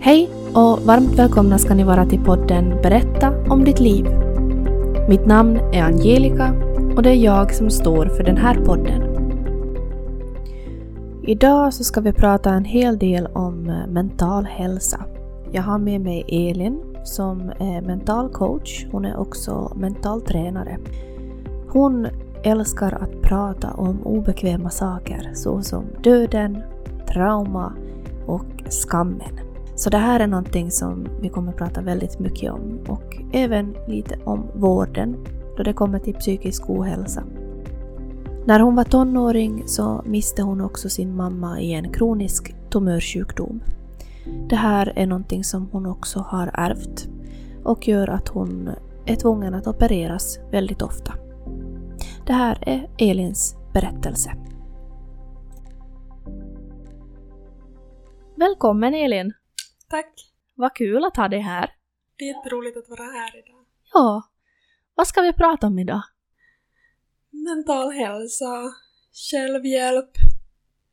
Hej och varmt välkomna ska ni vara till podden Berätta om ditt liv. Mitt namn är Angelica och det är jag som står för den här podden. Idag så ska vi prata en hel del om eh, mental hälsa. Jag har med mig Elin som är mental coach. Hon är också mental tränare. Hon älskar att prata om obekväma saker såsom döden, trauma och skammen. Så det här är någonting som vi kommer prata väldigt mycket om och även lite om vården då det kommer till psykisk ohälsa. När hon var tonåring så miste hon också sin mamma i en kronisk tumörsjukdom. Det här är någonting som hon också har ärvt och gör att hon är tvungen att opereras väldigt ofta. Det här är Elins berättelse. Välkommen Elin! Tack! Vad kul att ha dig här! Det är jätteroligt att vara här idag. Ja, vad ska vi prata om idag? Mental hälsa, självhjälp,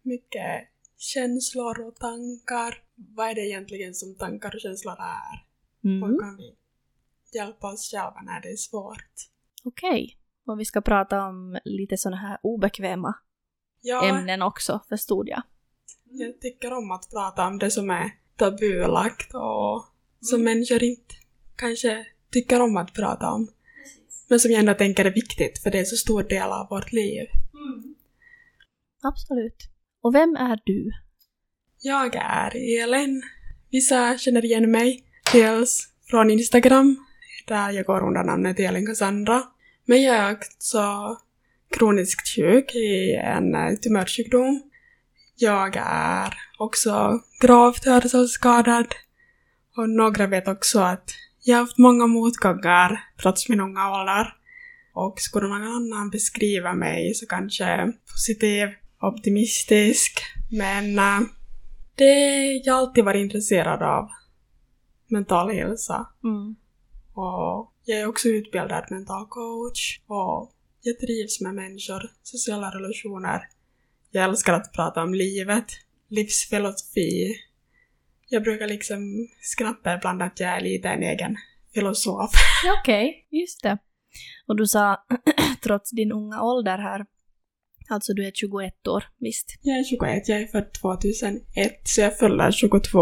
mycket känslor och tankar. Vad är det egentligen som tankar och känslor är? Mm. Hur kan vi hjälpa oss själva när det är svårt? Okej, och vi ska prata om lite sådana här obekväma Ja, ämnen också, förstod jag. jag tycker om att prata om det som är tabulagt och som människor inte kanske tycker om att prata om. Men som jag ändå tänker är viktigt för det är så stor del av vårt liv. Absolut. Och vem är du? Jag är Elin. Vissa känner igen mig. Dels från Instagram, där jag går under namnet Elin Cassandra. Men jag är också kroniskt sjuk i en tumörsjukdom. Jag är också gravt hörselskadad. Och några vet också att jag har haft många motgångar trots min unga ålder. Och skulle någon annan beskriva mig så kanske positiv, optimistisk, men eh, det jag alltid varit intresserad av. Mental hälsa. Mm. Och jag är också utbildad mental coach. Och jag trivs med människor, sociala relationer. Jag älskar att prata om livet, livsfilosofi. Jag brukar liksom skratta ibland att jag är lite en egen filosof. Okej, just det. Och du sa, trots din unga ålder här, alltså du är 21 år, visst? Jag är 21, jag är född 2001, så jag fyller 22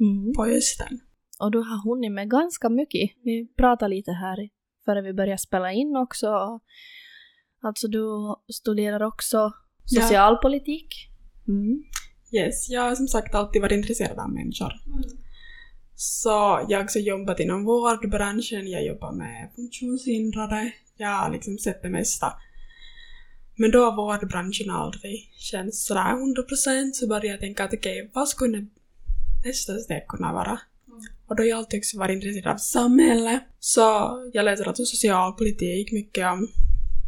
Mm. på hösten. Och du har hunnit med ganska mycket. Vi pratade lite här före vi började spela in också. Alltså du studerar också Ja. socialpolitik. Mm. Yes, jag har som sagt alltid varit intresserad av människor. Så jag har också jobbat inom vårdbranschen, jag jobbar med funktionshindrade, jag har liksom sett det mesta. Men då har vårdbranschen aldrig känts sådär 100% så började jag tänka att okej, vad skulle nästa steg kunna vara? Och då har jag alltid också varit intresserad av samhälle. Så jag läser alltså socialpolitik, mycket om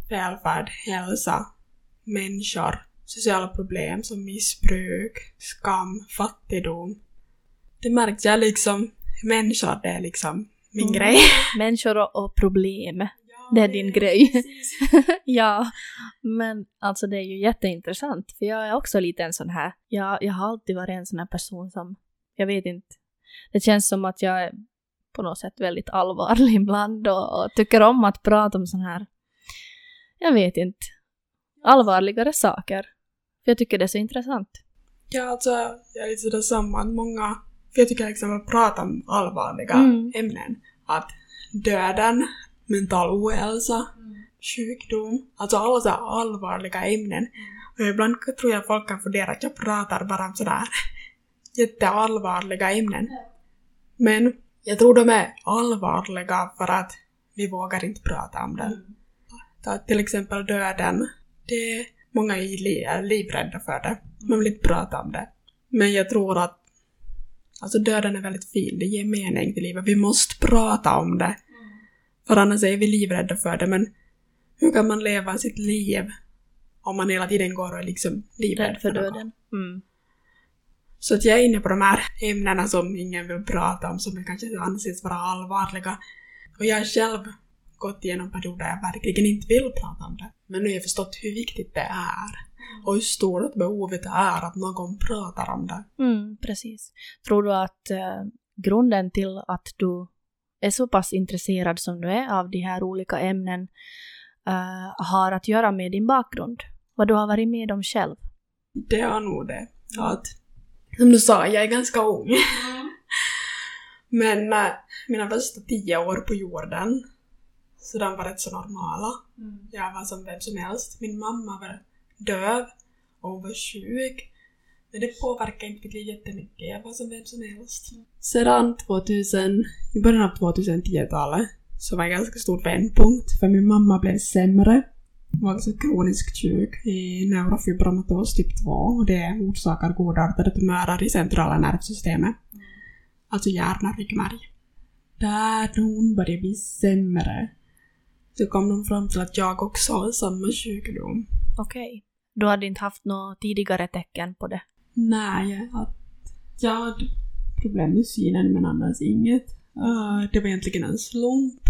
välfärd, hälsa, människor, sociala problem som missbruk, skam, fattigdom. Det märkte jag liksom, människor det är liksom min Mm. grej. Människor och, och problem. Det är din grej. ja, men alltså det är ju jätteintressant. För jag är också lite en sån här, jag, jag har alltid varit en sån här person som, jag vet inte, det känns som att jag är på något sätt väldigt allvarlig ibland och, och tycker om att prata om sån här, jag vet inte, allvarligare saker. För jag tycker det är så intressant. Ja, alltså jag är lite sådär samma. Många, för jag tycker liksom att prata om allvarliga Mm. ämnen. Att döden, mental ohälsa, sjukdom, alltså alla så allvarliga ämnen. Och ibland tror jag folk kan fundera att jag pratar bara om sådär jätteallvarliga ämnen. Men jag tror de är allvarliga för att vi vågar inte prata om den. Ta till exempel döden. Det, många är li- är livrädda för det. Man vill inte prata om det. Men jag tror att alltså döden är väldigt fin. Det ger mening till livet. Vi måste prata om det. För annars är vi livrädda för det. Men hur kan man leva sitt liv om man hela tiden går och är liksom livrädd Rädd för något? döden. Mm. Så att jag är inne på de här ämnena som ingen vill prata om, som kanske anses vara allvarliga. Och jag själv gått igenom perioder jag verkligen inte vill prata om det. Men nu har jag förstått hur viktigt det är. Och hur stort behovet är att någon pratar om det. Mm, precis. Tror du att eh, grunden till att du är så pass intresserad som du är av de här olika ämnen eh, har att göra med din bakgrund? Vad du har varit med om själv? Det har nog det. Att, som du sa, jag är ganska ung. Men äh, mina första tio år på jorden, så de var rätt så normala. Jag var som vem som helst. Min mamma var döv och hon var sjuk. Men det påverkade inte mitt liv jättemycket. Jag var som vem som helst. Sedan 2000, i början av 2010-talet, så var en ganska stor vändpunkt för min mamma blev sämre. Hon var också kroniskt sjuk i neurofibromatos typ 2 och det orsakar godartade tumörer i centrala nervsystemet. Alltså hjärna, ryggmärg. Där hon började bli sämre så kom de fram till att jag också har samma sjukdom. Okej. Du hade inte haft några tidigare tecken på det? Nej, att jag hade problem med synen men annars inget. Uh, det var egentligen en slump.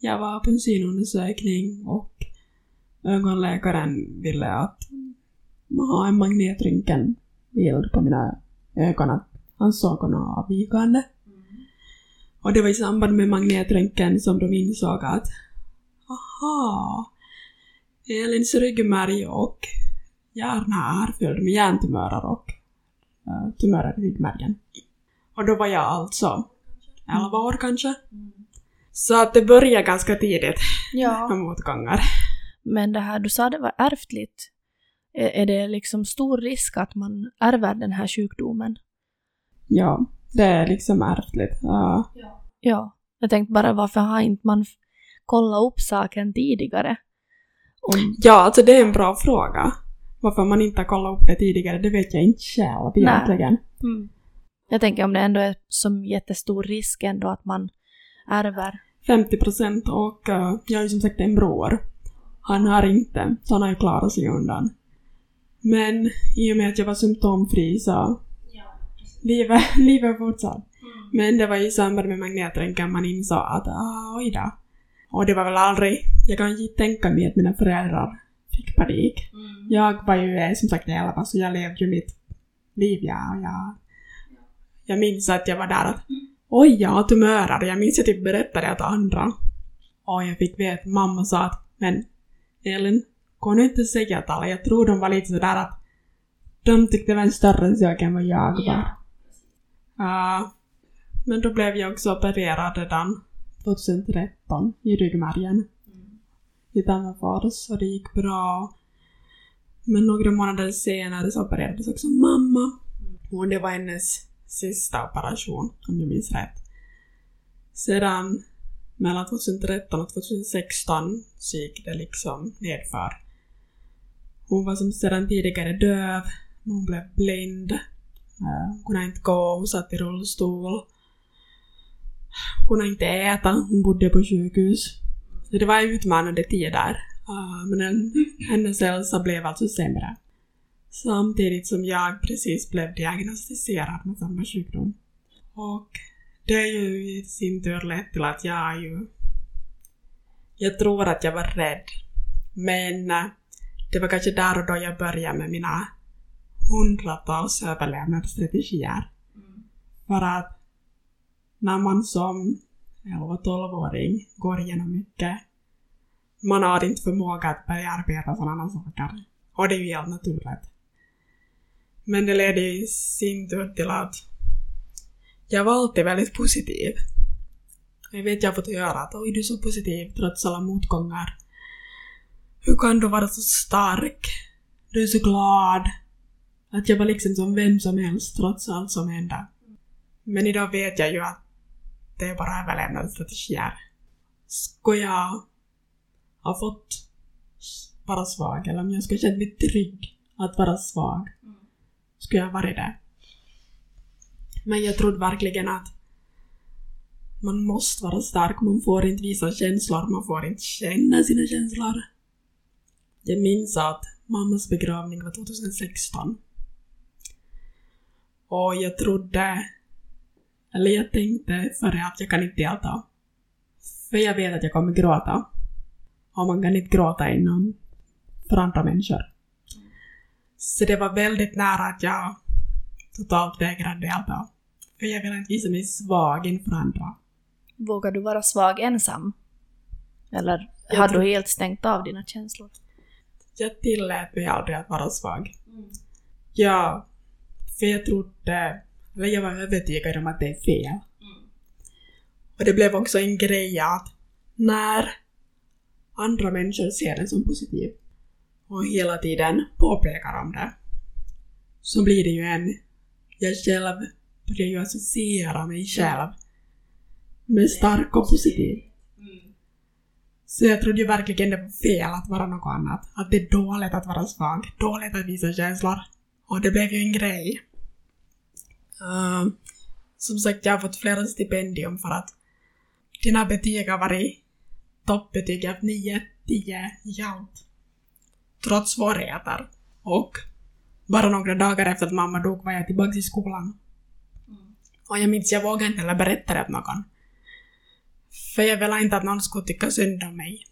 Jag var på en synundersökning och ögonläkaren ville att man ha en magnetröntgenbild på mina ögon, att han såg något avvikande. Och det var i samband med magnetröntgen som de insåg att aha, Elins ryggmärg och hjärna är fylld med hjärntumörer och uh, tumörer i ryggmärgen. Och då var jag alltså 11 år kanske. Så att det började ganska tidigt Ja. med motgångar. Men det här, du sa det var ärftligt. Är, är det liksom stor risk att man ärver den här sjukdomen? Ja, det är liksom ärftligt. Ja. Ja. Jag tänkte bara varför har inte man kollat upp saken tidigare? Om, ja, alltså det är en bra fråga. Varför man inte har kollat upp det tidigare, det vet jag inte själv egentligen. mm. Jag tänker om det ändå är som jättestor risk ändå att man ärver. 50 procent och eh, jag ju som sagt en bror. Han har inte, så han har ju klarat sig undan. Men i och med att jag var symptomfri så livet, livet fortsatt. Men det var i samband med magnetröntgen man insåg att ah, oj då. Och det var väl aldrig, jag kan inte tänka mig att mina föräldrar fick panik. Jag var ju eh, som sagt 11 så jag levde ju mitt liv ja, och jag, jag minns att jag var där att oj jag har tumörer. Jag minns jag typ berättade det åt andra. Och jag fick veta, mamma sa att men Elin, kan du inte säga till alla? Jag tror de var lite sådär att de tyckte det var en större sak än vad jag var. Ja. men då blev jag också opererad redan 2013 i ryggmärgen. I Tammerfors och det gick bra. Men några månader senare så opererades också mamma. Och det var hennes sista operation, om jag minns rätt. Sedan mellan 2013 och 2016 så gick det liksom nedför. Hon var som sedan tidigare döv, hon blev blind, eh, hon kunde inte gå, hon satt i rullstol. Kunde inte äta, hon bodde på sjukhus. Så det var utmanande tider. Uh, men en, hennes hälsa blev alltså sämre. Samtidigt som jag precis blev diagnostiserad med samma sjukdom. Och det är ju i sin tur lett till att jag ju... Jag tror att jag var rädd. Men eh, det var kanske där och då jag började med mina hundratals överlevnadsstrategier. För att när man som 11-12-åring går igenom mycket, man har inte förmåga att börja arbeta sådana saker. Och det är ju helt naturligt. Men det ledde i sin tur till att jag var alltid väldigt positiv. Jag vet jag har fått höra att oj, du är så positiv trots alla motgångar. Hur kan du vara så stark? Du är så glad. Att jag var liksom som vem som helst trots allt som hände. Men idag vet jag ju att det är bara överlevnadsstrategier. Skulle jag ha fått vara svag, eller om jag skulle känt mig trygg att vara svag, skulle jag ha varit det. Men jag trodde verkligen att man måste vara stark, man får inte visa känslor, man får inte känna sina känslor. Jag minns att mammas begravning var 2016. Och jag trodde, eller jag tänkte före att jag kan inte delta. För jag vet att jag kommer gråta. Och man kan inte gråta inom för andra människor. Så det var väldigt nära att jag totalt vägrade delta. För jag ville inte visa mig svag inför andra. Vågar du vara svag ensam? Eller Jag har du helt stängt av dina känslor? Jag tillät mig aldrig att vara svag. Ja, för jag trodde, eller jag var övertygad om att det är fel. Och det blev också en grej att när andra människor ser det som positiv och hela tiden påpekar om det, så blir det ju en... Jag själv börjar ju associera mig själv med stark och positiv. Så jag trodde ju verkligen det var fel att vara något annat. Att det är dåligt att vara svag, dåligt att visa känslor. Och det blev ju en grej. Uh, som sagt, jag har fått flera stipendium för att dina betyg har varit toppbetyg av 9, 10 i allt. Trots svårigheter. Och bara några dagar efter att mamma dog var jag tillbaka i skolan. Och jag minns, jag vågade inte heller berätta det åt någon. För jag ville inte att någon skulle tycka synd om mig.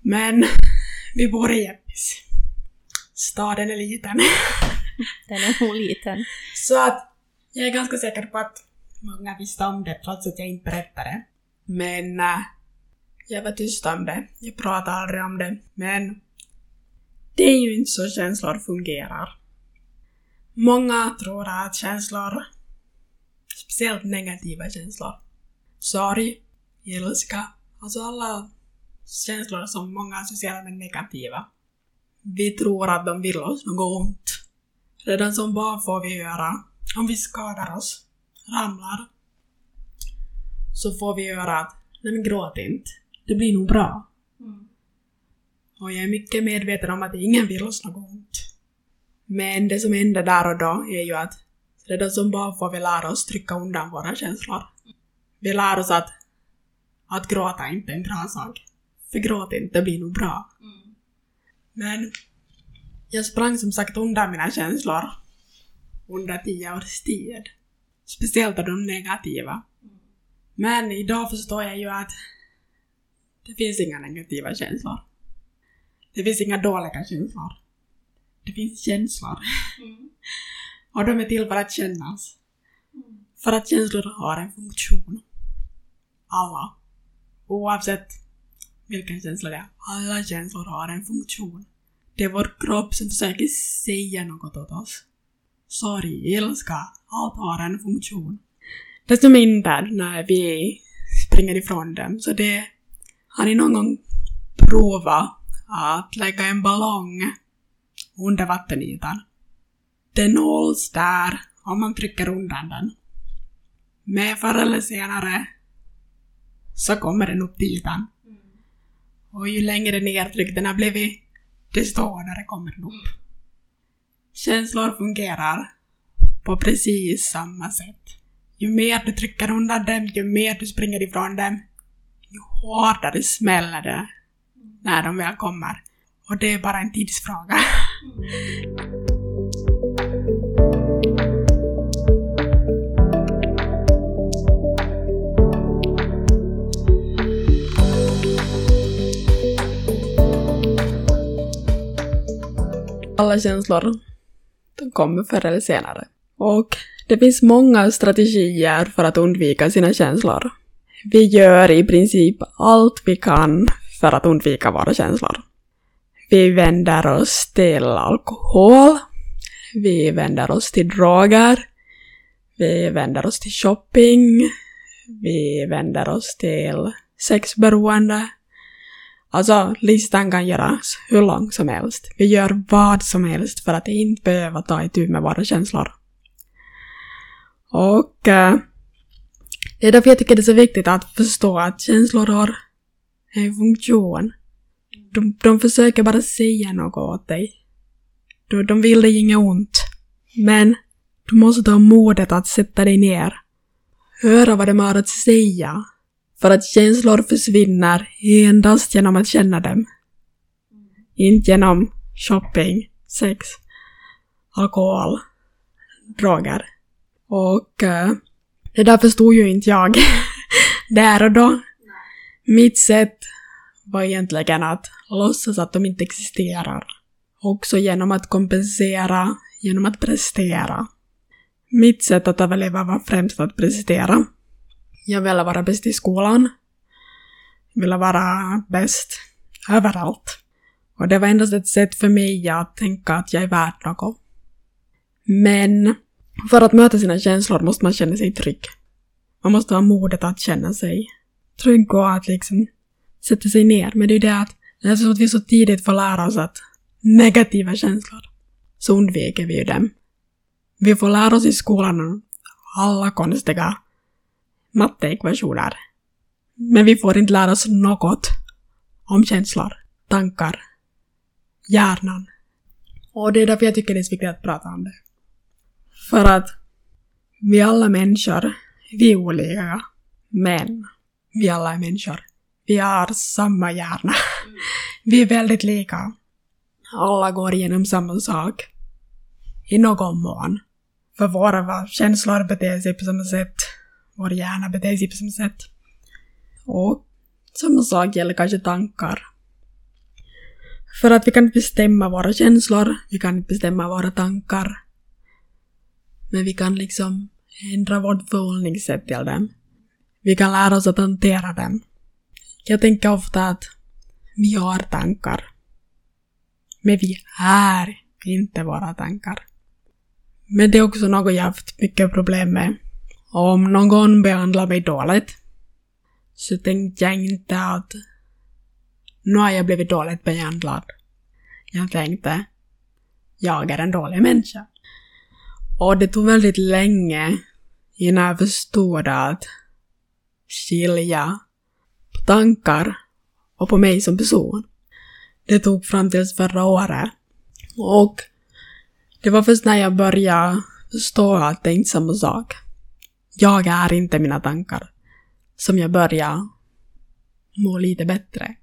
Men vi bor i Jeppis. Staden är liten. Den är nog liten. Så att jag är ganska säker på att många visste om det trots att jag inte berättade. Men äh, jag var tyst om det. Jag pratade aldrig om det. Men det är ju inte så känslor fungerar. Många tror att känslor, speciellt negativa känslor, sorg, ilska, alltså alla känslor som många associerar med negativa. Vi tror att de vill oss något ont. Redan som barn får vi höra, om vi skadar oss, ramlar, så får vi höra att nej men gråt inte, det blir nog bra. Och jag är mycket medveten om att ingen vill oss något ont. Men det som händer där och då är ju att redan som barn får vi lära oss trycka undan våra känslor. Vi lär oss att, att gråta är inte en bra sak. För gråt inte, det blir nog bra. Men jag sprang som sagt undan mina känslor under tio års tid. Speciellt de negativa. Men idag förstår jag ju att det finns inga negativa känslor. Det finns inga dåliga känslor. Det finns känslor. Och de är till för att kännas. För att känslor har en funktion. Alla. Oavsett vilken känsla det är. Alla känslor har en funktion. Det är vår kropp som försöker säga något åt oss. Sorg, ilska, allt har en funktion. Desto mindre när vi springer ifrån dem. Så det har ni någon gång provat att lägga en ballong under vattenytan. Den hålls där om man trycker undan den. Men förr eller senare så kommer den upp till ytan. Och ju längre nedtryckt den har blivit, desto hårdare kommer den upp. Känslor fungerar på precis samma sätt. Ju mer du trycker undan dem, ju mer du springer ifrån dem, ju hårdare smäller det när de väl kommer. Och det är bara en tidsfråga. Mm. Alla känslor, de kommer förr eller senare. Och det finns många strategier för att undvika sina känslor. Vi gör i princip allt vi kan för att undvika våra känslor. Vi vänder oss till alkohol. Vi vänder oss till droger. Vi vänder oss till shopping. Vi vänder oss till sexberoende. Alltså, listan kan göras hur lång som helst. Vi gör vad som helst för att inte behöva ta itu med våra känslor. Och eh, det är därför jag tycker det är så viktigt att förstå att känslor har en funktion. De, de försöker bara säga något åt dig. De, de vill dig inget ont. Men du måste ha modet att sätta dig ner. Höra vad de har att säga. För att känslor försvinner endast genom att känna dem. Inte genom shopping, sex, alkohol, droger. Och uh, det där förstod ju inte jag där och då. Mitt sätt var egentligen att låtsas att de inte existerar. Också genom att kompensera, genom att prestera. Mitt sätt att överleva var främst att prestera. Jag ville vara bäst i skolan. Jag ville vara bäst överallt. Och det var endast ett sätt för mig att tänka att jag är värd något. Men för att möta sina känslor måste man känna sig trygg. Man måste ha modet att känna sig trygg och att liksom sätta sig ner. Men det är ju det att, eftersom att vi så tidigt får lära oss att negativa känslor, så undviker vi ju dem. Vi får lära oss i skolan alla konstiga matteekvationer. Men vi får inte lära oss något om känslor, tankar, hjärnan. Och det är därför jag tycker det är så viktigt att prata om det. För att vi alla människor, vi är olika, men vi alla är människor. Vi har samma hjärna. Vi är väldigt lika. Alla går igenom samma sak. I någon mån. För våra känslor beter sig på samma sätt. Vår hjärna beter sig på samma sätt. Och samma sak gäller kanske tankar. För att vi kan inte bestämma våra känslor, vi kan inte bestämma våra tankar. Men vi kan liksom ändra vårt förhållningssätt till dem. Vi kan lära oss att hantera dem. Jag tänker ofta att vi har tankar. Men vi är inte våra tankar. Men det är också något jag haft mycket problem med. Om någon behandlar mig dåligt så tänkte jag inte att nu har jag blivit dåligt behandlad. Jag tänkte, jag är en dålig människa. Och det tog väldigt länge innan jag förstod att skilja på tankar och på mig som person. Det tog fram tills förra året. Och det var först när jag började förstå att det inte är samma sak. Jag är inte mina tankar. Som jag börjar må lite bättre.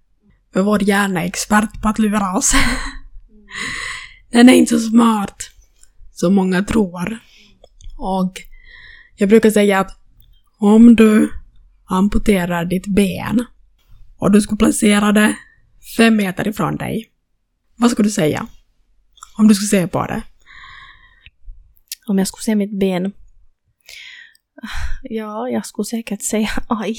För vår hjärna är expert på att lura oss. Den är inte så smart som många tror. Och jag brukar säga att om du amputerar ditt ben och du skulle placera det fem meter ifrån dig, vad skulle du säga? Om du skulle se på det? Om jag skulle se mitt ben? Ja, jag skulle säkert säga aj.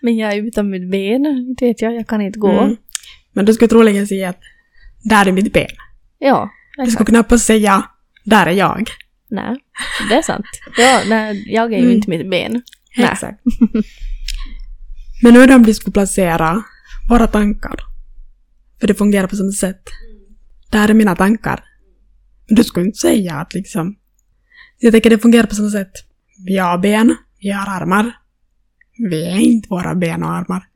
Men jag är utan mitt ben, det vet jag, jag kan inte gå. Mm. Men du skulle troligen säga att där är mitt ben. Ja, exakt. Du skulle knappast säga där är jag. Nej, det är sant. Ja, nej, jag är ju mm. inte mitt ben. Nej. Exakt. Men nu om vi skulle placera våra tankar, för det fungerar på samma sätt. Där är mina tankar. Men du skulle inte säga att liksom... Jag tänker det fungerar på samma sätt. Vi har ben, vi har armar. Vi är inte våra ben och armar.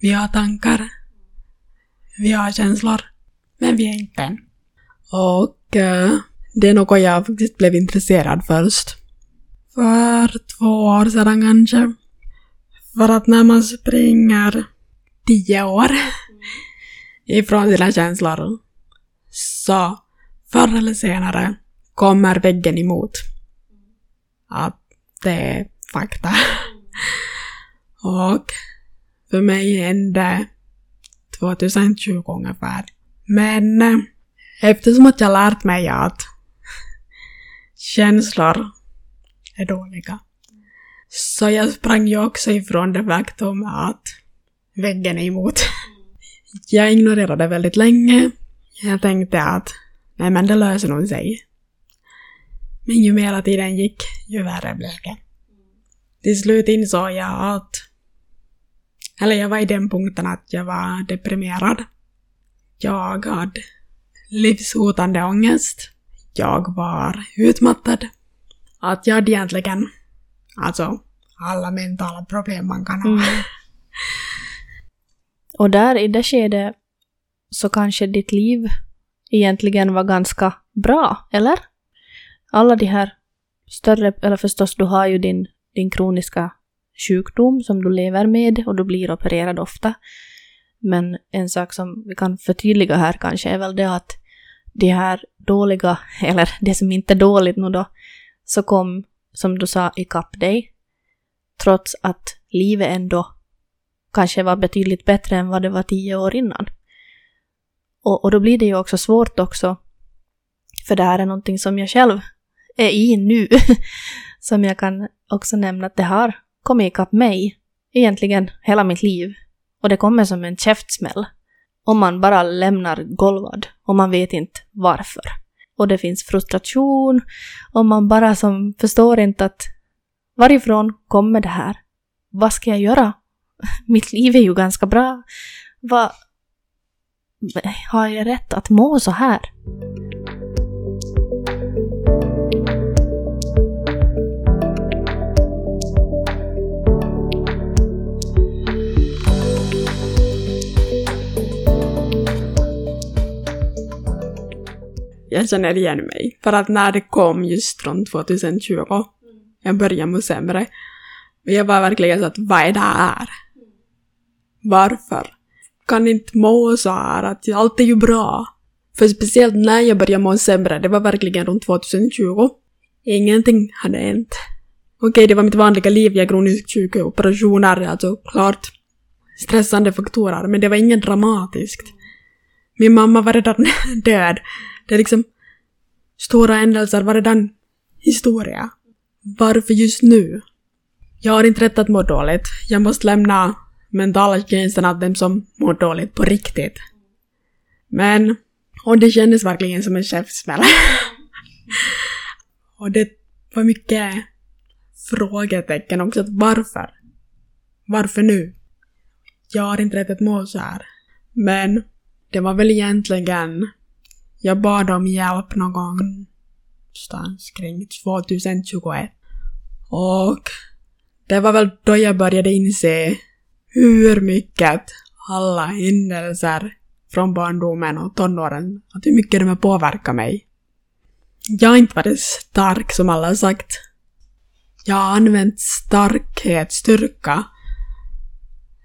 Vi har tankar. Vi har känslor. Men vi är inte än. Och uh, det är något jag faktiskt blev intresserad först. För två år sedan kanske. För att när man springer tio år ifrån sina känslor så förr eller senare kommer väggen emot. Att det är fakta. Och för mig hände 2020 ungefär. Men eh, eftersom att jag lärt mig att känslor är dåliga. Så jag sprang ju också ifrån det faktum att väggen är emot. Jag ignorerade väldigt länge. Jag tänkte att nej men det löser nog sig. Men ju mera tiden gick, ju värre blev det. Till slut insåg jag att... Eller jag var i den punkten att jag var deprimerad. Jag hade livshotande ångest. Jag var utmattad. Att jag hade egentligen, alltså, alla mentala problem man kan ha. Mm. Och där i det skedet så kanske ditt liv egentligen var ganska bra, eller? Alla de här större, eller förstås du har ju din, din kroniska sjukdom som du lever med och du blir opererad ofta. Men en sak som vi kan förtydliga här kanske är väl det att de här dåliga, eller det som inte är dåligt nu då, så kom, som du sa, ikapp dig. Trots att livet ändå kanske var betydligt bättre än vad det var tio år innan. Och, och då blir det ju också svårt också, för det här är någonting som jag själv är i nu, som jag kan också nämna att det har kommit ikapp mig egentligen hela mitt liv. Och det kommer som en käftsmäll. Om man bara lämnar golvad och man vet inte varför. Och det finns frustration och man bara som förstår inte att varifrån kommer det här? Vad ska jag göra? Mitt liv är ju ganska bra. Vad... Har jag rätt att må så här? Jag känner igen mig. För att när det kom just från 2020, jag började må sämre. Och jag var verkligen så att vad är det här? Varför? Kan inte må så här, att allt är ju bra. För speciellt när jag började må sämre, det var verkligen runt 2020. Ingenting hade hänt. Okej, det var mitt vanliga liv, jag kroniskt sjuk, operationer, alltså klart stressande faktorer, men det var inget dramatiskt. Min mamma var redan död. Det är liksom stora händelser var historia. Varför just nu? Jag har inte rätt att må dåligt. Jag måste lämna mentala gränsen av dem som mår dåligt på riktigt. Men, och det kändes verkligen som en käftsmäll. och det var mycket frågetecken också. Varför? Varför nu? Jag har inte rätt att må så här. Men det var väl egentligen jag bad om hjälp någon gång någonstans kring 2021. Och det var väl då jag började inse hur mycket alla händelser från barndomen och tonåren, att hur mycket de har påverkat mig. Jag har inte varit stark som alla har sagt. Jag har använt starkhet, styrka,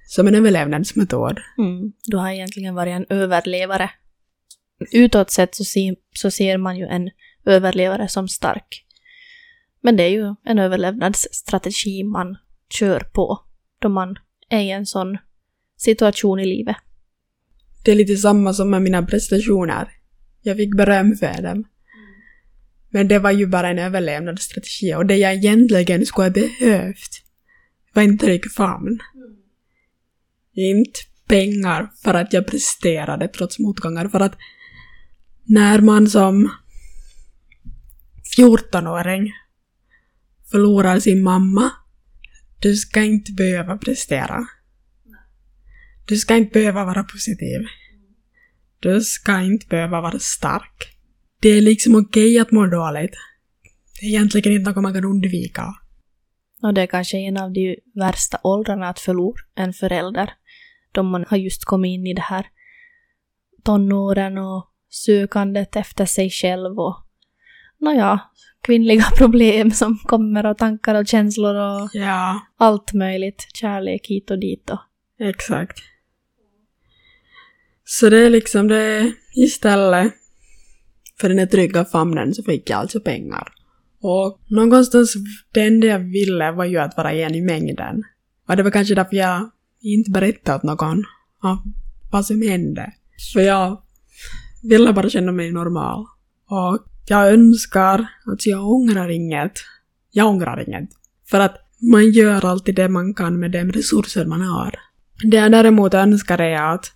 som en överlevnadsmetod. Mm. Du har egentligen varit en överlevare utåt sett så, se, så ser man ju en överlevare som stark. Men det är ju en överlevnadsstrategi man kör på då man är i en sån situation i livet. Det är lite samma som med mina prestationer. Jag fick beröm för dem. Men det var ju bara en överlevnadsstrategi och det jag egentligen skulle ha behövt var en trygg famn. Inte pengar för att jag presterade trots motgångar, för att när man som 14-åring förlorar sin mamma, du ska inte behöva prestera. Du ska inte behöva vara positiv. Du ska inte behöva vara stark. Det är liksom okej att må dåligt. Det är egentligen inte något man kan undvika. Och det är kanske en av de värsta åldrarna att förlora en förälder. Då man har just kommit in i det här tonåren och sökandet efter sig själv och nåja, kvinnliga problem som kommer och tankar och känslor och ja. allt möjligt. Kärlek hit och dit och... Exakt. Så det är liksom det, istället för den här trygga famnen så fick jag alltså pengar. Och någonstans det enda jag ville var ju att vara en i mängden. Och det var kanske därför jag inte berättade åt någon vad som hände. För jag ville bara känna mig normal. Och jag önskar att jag ångrar inget. Jag ångrar inget. För att man gör alltid det man kan med de resurser man har. Det jag däremot önskar är att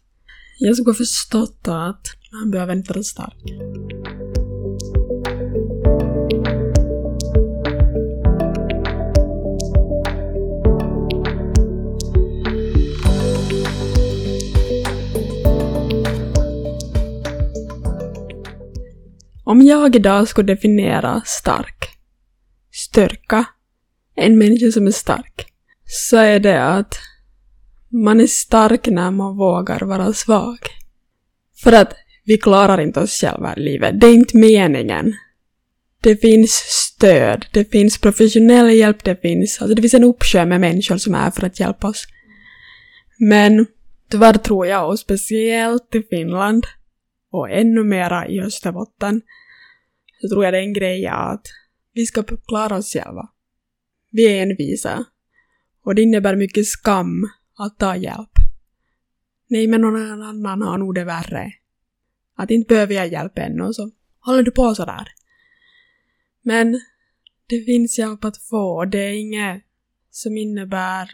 jag skulle förstått att man behöver inte vara stark. Om jag idag skulle definiera stark, styrka, en människa som är stark, så är det att man är stark när man vågar vara svag. För att vi klarar inte oss själva i livet. Det är inte meningen. Det finns stöd, det finns professionell hjälp, det finns, alltså det finns en uppsjö med människor som är för att hjälpa oss. Men tyvärr tror jag, och speciellt i Finland, och ännu mera i Österbotten, så tror jag det är en grej att vi ska klara oss själva. Vi är envisa. Och det innebär mycket skam att ta hjälp. Nej, men någon annan har nog det värre. Att inte behöver jag hjälp ännu och så håller du på sådär. Men det finns hjälp att få och det är inget som innebär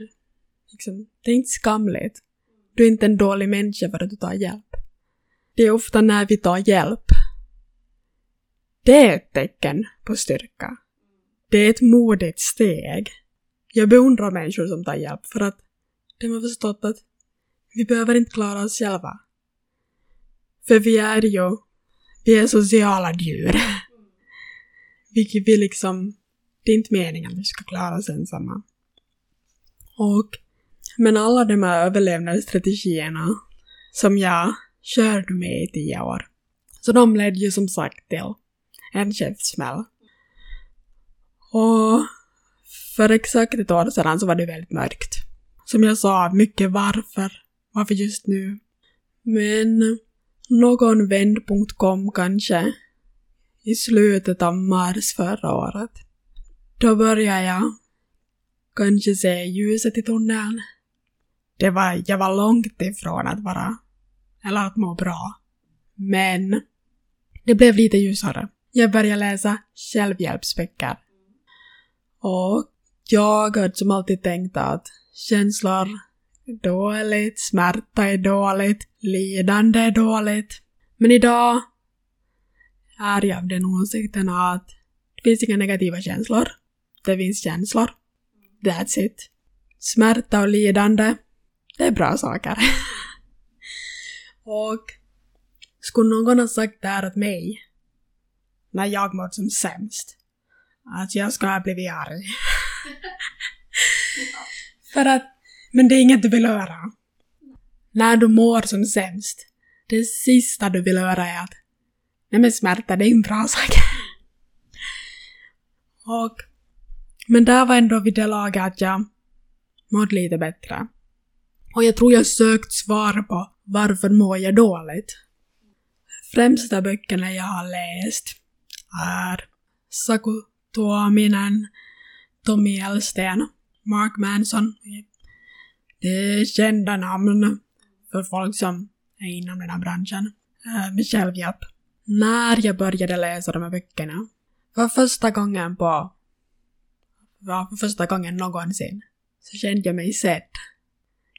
liksom, det är inte skamligt. Du är inte en dålig människa för att du tar hjälp. Det är ofta när vi tar hjälp. Det är ett tecken på styrka. Det är ett modigt steg. Jag beundrar människor som tar hjälp för att de har förstått att vi behöver inte klara oss själva. För vi är ju, vi är sociala djur. Vilket vi liksom, det är inte meningen att vi ska klara oss ensamma. Och, men alla de här överlevnadsstrategierna som jag körde med i tio år, så de ledde ju som sagt till en käftsmäll. Och för exakt ett år sedan så var det väldigt mörkt. Som jag sa, mycket varför. Varför just nu? Men någon vändpunkt kom kanske i slutet av mars förra året. Då började jag kanske se ljuset i tunneln. Det var, jag var långt ifrån att vara, eller att må bra. Men det blev lite ljusare. Jag började läsa självhjälpsböcker. Och jag har som alltid tänkt att känslor är dåligt, smärta är dåligt, lidande är dåligt. Men idag är jag av den åsikten att det finns inga negativa känslor. Det finns känslor. That's it. Smärta och lidande, det är bra saker. och skulle någon ha sagt det här åt mig när jag mått som sämst, att jag ska ha blivit arg. För att, men det är inget du vill höra. När du mår som sämst, det sista du vill höra är att nej men smärta, det är en bra sak. Och, men där var ändå vid det laget att jag mådde lite bättre. Och jag tror jag sökt svar på varför mår jag dåligt. Främsta böckerna jag har läst är Saku Tuominen, Tommy Elsten, Mark Manson. Det är kända namn för folk som är inom den här branschen eh, med självhjälp. När jag började läsa de här böckerna för första gången på Ja, för första gången någonsin så kände jag mig sedd.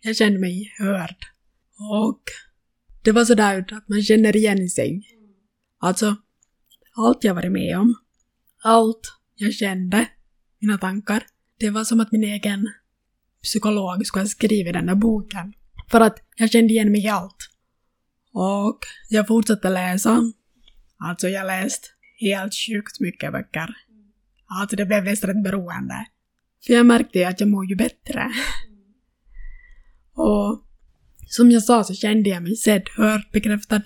Jag kände mig hörd. Och det var sådär att man känner igen sig. Alltså, allt jag varit med om, allt jag kände, mina tankar, det var som att min egen psykolog skulle ha skrivit den där boken. För att jag kände igen mig i allt. Och jag fortsatte läsa. Alltså jag läste helt sjukt mycket böcker. Alltså det blev nästan ett beroende. För jag märkte att jag mår ju bättre. Och som jag sa så kände jag mig sedd, hörd, bekräftad.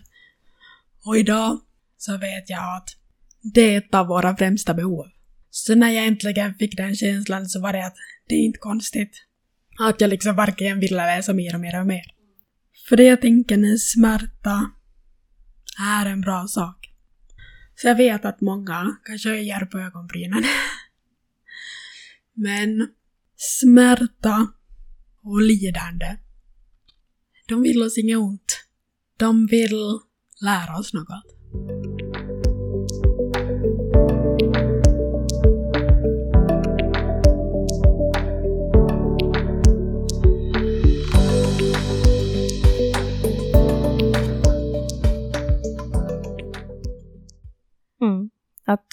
Och idag så vet jag att det är ett av våra främsta behov. Så när jag äntligen fick den känslan så var det att det är inte konstigt. Att jag liksom varken ville läsa mer och mer och mer. För det jag tänker när smärta är en bra sak. Så jag vet att många kanske höjer på ögonbrynen. Men smärta och lidande, de vill oss inget ont. De vill lära oss något. Att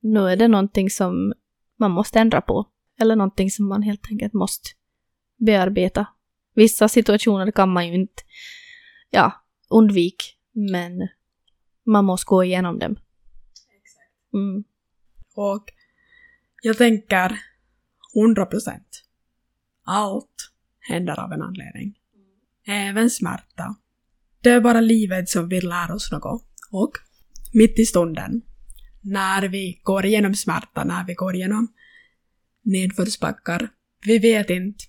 nu är det någonting som man måste ändra på. Eller någonting som man helt enkelt måste bearbeta. Vissa situationer kan man ju inte, ja, undvika, men man måste gå igenom dem. Mm. Och jag tänker 100 procent. Allt händer av en anledning. Även smärta. Det är bara livet som vill lära oss något. Och mitt i stunden när vi går igenom smärta, när vi går igenom nedförsbackar. Vi vet inte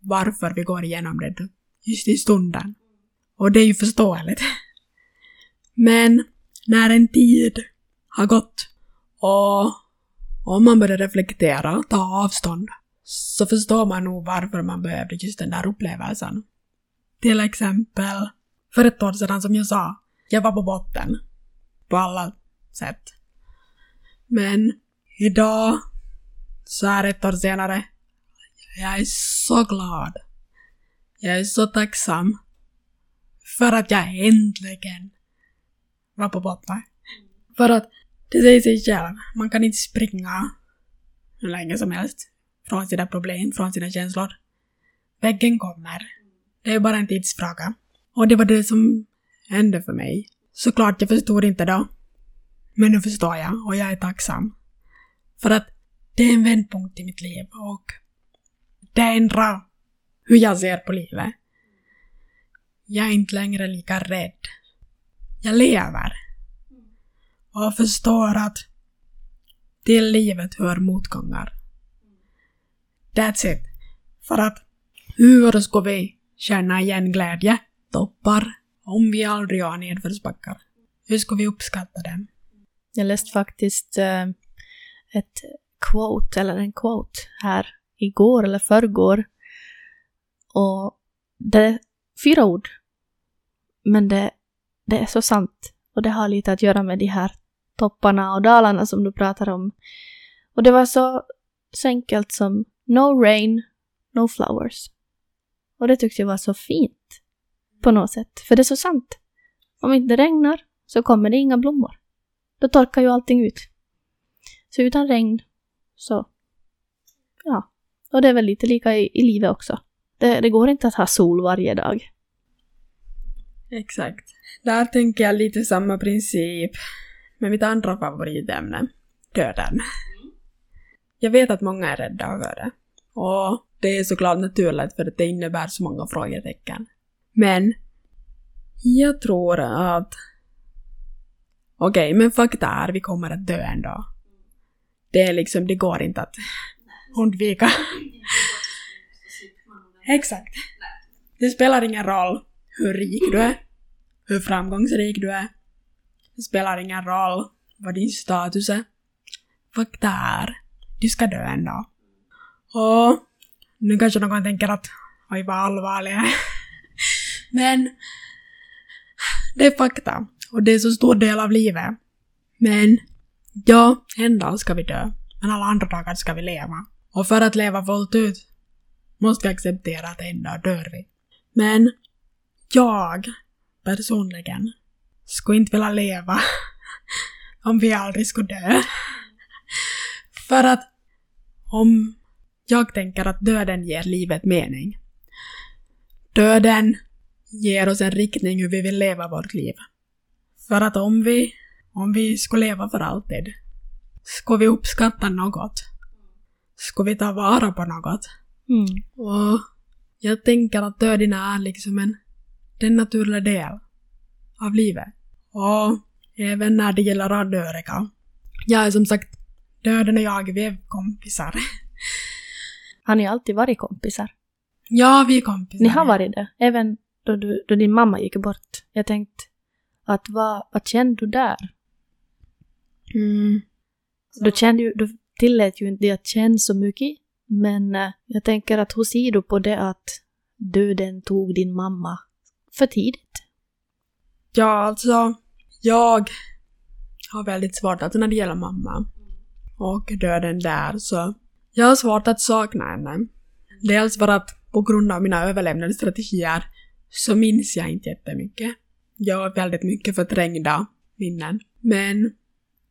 varför vi går igenom det just i stunden. Och det är ju förståeligt. Men när en tid har gått och om man börjar reflektera, och ta avstånd, så förstår man nog varför man behövde just den där upplevelsen. Till exempel, för ett år sedan som jag sa, Jag var på botten. På alla sätt. Men idag, så här ett år senare, jag är så glad. Jag är så tacksam för att jag äntligen var på botten. För att det säger sig själv, man kan inte springa hur länge som helst från sina problem, från sina känslor. Väggen kommer. Det är bara en tidsfråga. Och det var det som hände för mig. Såklart, jag förstod inte då. Men nu förstår jag och jag är tacksam. För att det är en vändpunkt i mitt liv och det ändrar hur jag ser på livet. Jag är inte längre lika rädd. Jag lever. Och förstår att till livet hör motgångar. That's it. För att hur ska vi känna igen glädje, toppar, om vi aldrig har nedförsbackar? Hur ska vi uppskatta dem? Jag läste faktiskt eh, ett quote, eller en quote, här igår eller förrgår. Och det är fyra ord. Men det, det är så sant. Och det har lite att göra med de här topparna och dalarna som du pratar om. Och det var så, så enkelt som No rain, no flowers. Och det tyckte jag var så fint. På något sätt. För det är så sant. Om inte det regnar så kommer det inga blommor. Då torkar ju allting ut. Så utan regn så... Ja. Och det är väl lite lika i, i livet också. Det, det går inte att ha sol varje dag. Exakt. Där tänker jag lite samma princip med mitt andra favoritämne, döden. Jag vet att många är rädda över det. Och det är såklart naturligt för att det innebär så många frågetecken. Men jag tror att... Okej, okay, men fakta är vi kommer att dö en dag. Det är liksom, det går inte att undvika. Exakt. Det spelar ingen roll hur rik du är, hur framgångsrik du är. Det spelar ingen roll vad din status är. Fakta är, du ska dö en dag. Och nu kanske någon tänker att oj vad allvarlig Men det är fakta. Och det är så stor del av livet. Men ja, en dag ska vi dö. Men alla andra dagar ska vi leva. Och för att leva fullt ut måste vi acceptera att en dag dör vi. Men jag personligen skulle inte vilja leva om vi aldrig skulle dö. För att om jag tänker att döden ger livet mening. Döden ger oss en riktning hur vi vill leva vårt liv. För att om vi, om vi skulle leva för alltid, skulle vi uppskatta något. Skulle vi ta vara på något. Mm. Och jag tänker att döden är liksom en, den naturliga del av livet. Och även när det gäller anhöriga. Jag är som sagt, döden och jag, vi är kompisar. Har ni alltid varit kompisar? Ja, vi är kompisar. Ni har varit det? Även då, du, då din mamma gick bort? Jag tänkte att vad, vad kände du där? Mm. Du, kände ju, du tillät ju inte att känna så mycket, men uh, jag tänker att hur ser du på det att döden tog din mamma för tidigt? Ja, alltså, jag har väldigt svårt, alltså när det gäller mamma och döden där så jag har svårt att sakna henne. Dels för att på grund av mina överlevnadsstrategier så minns jag inte jättemycket. Jag har väldigt mycket förträngda minnen. Men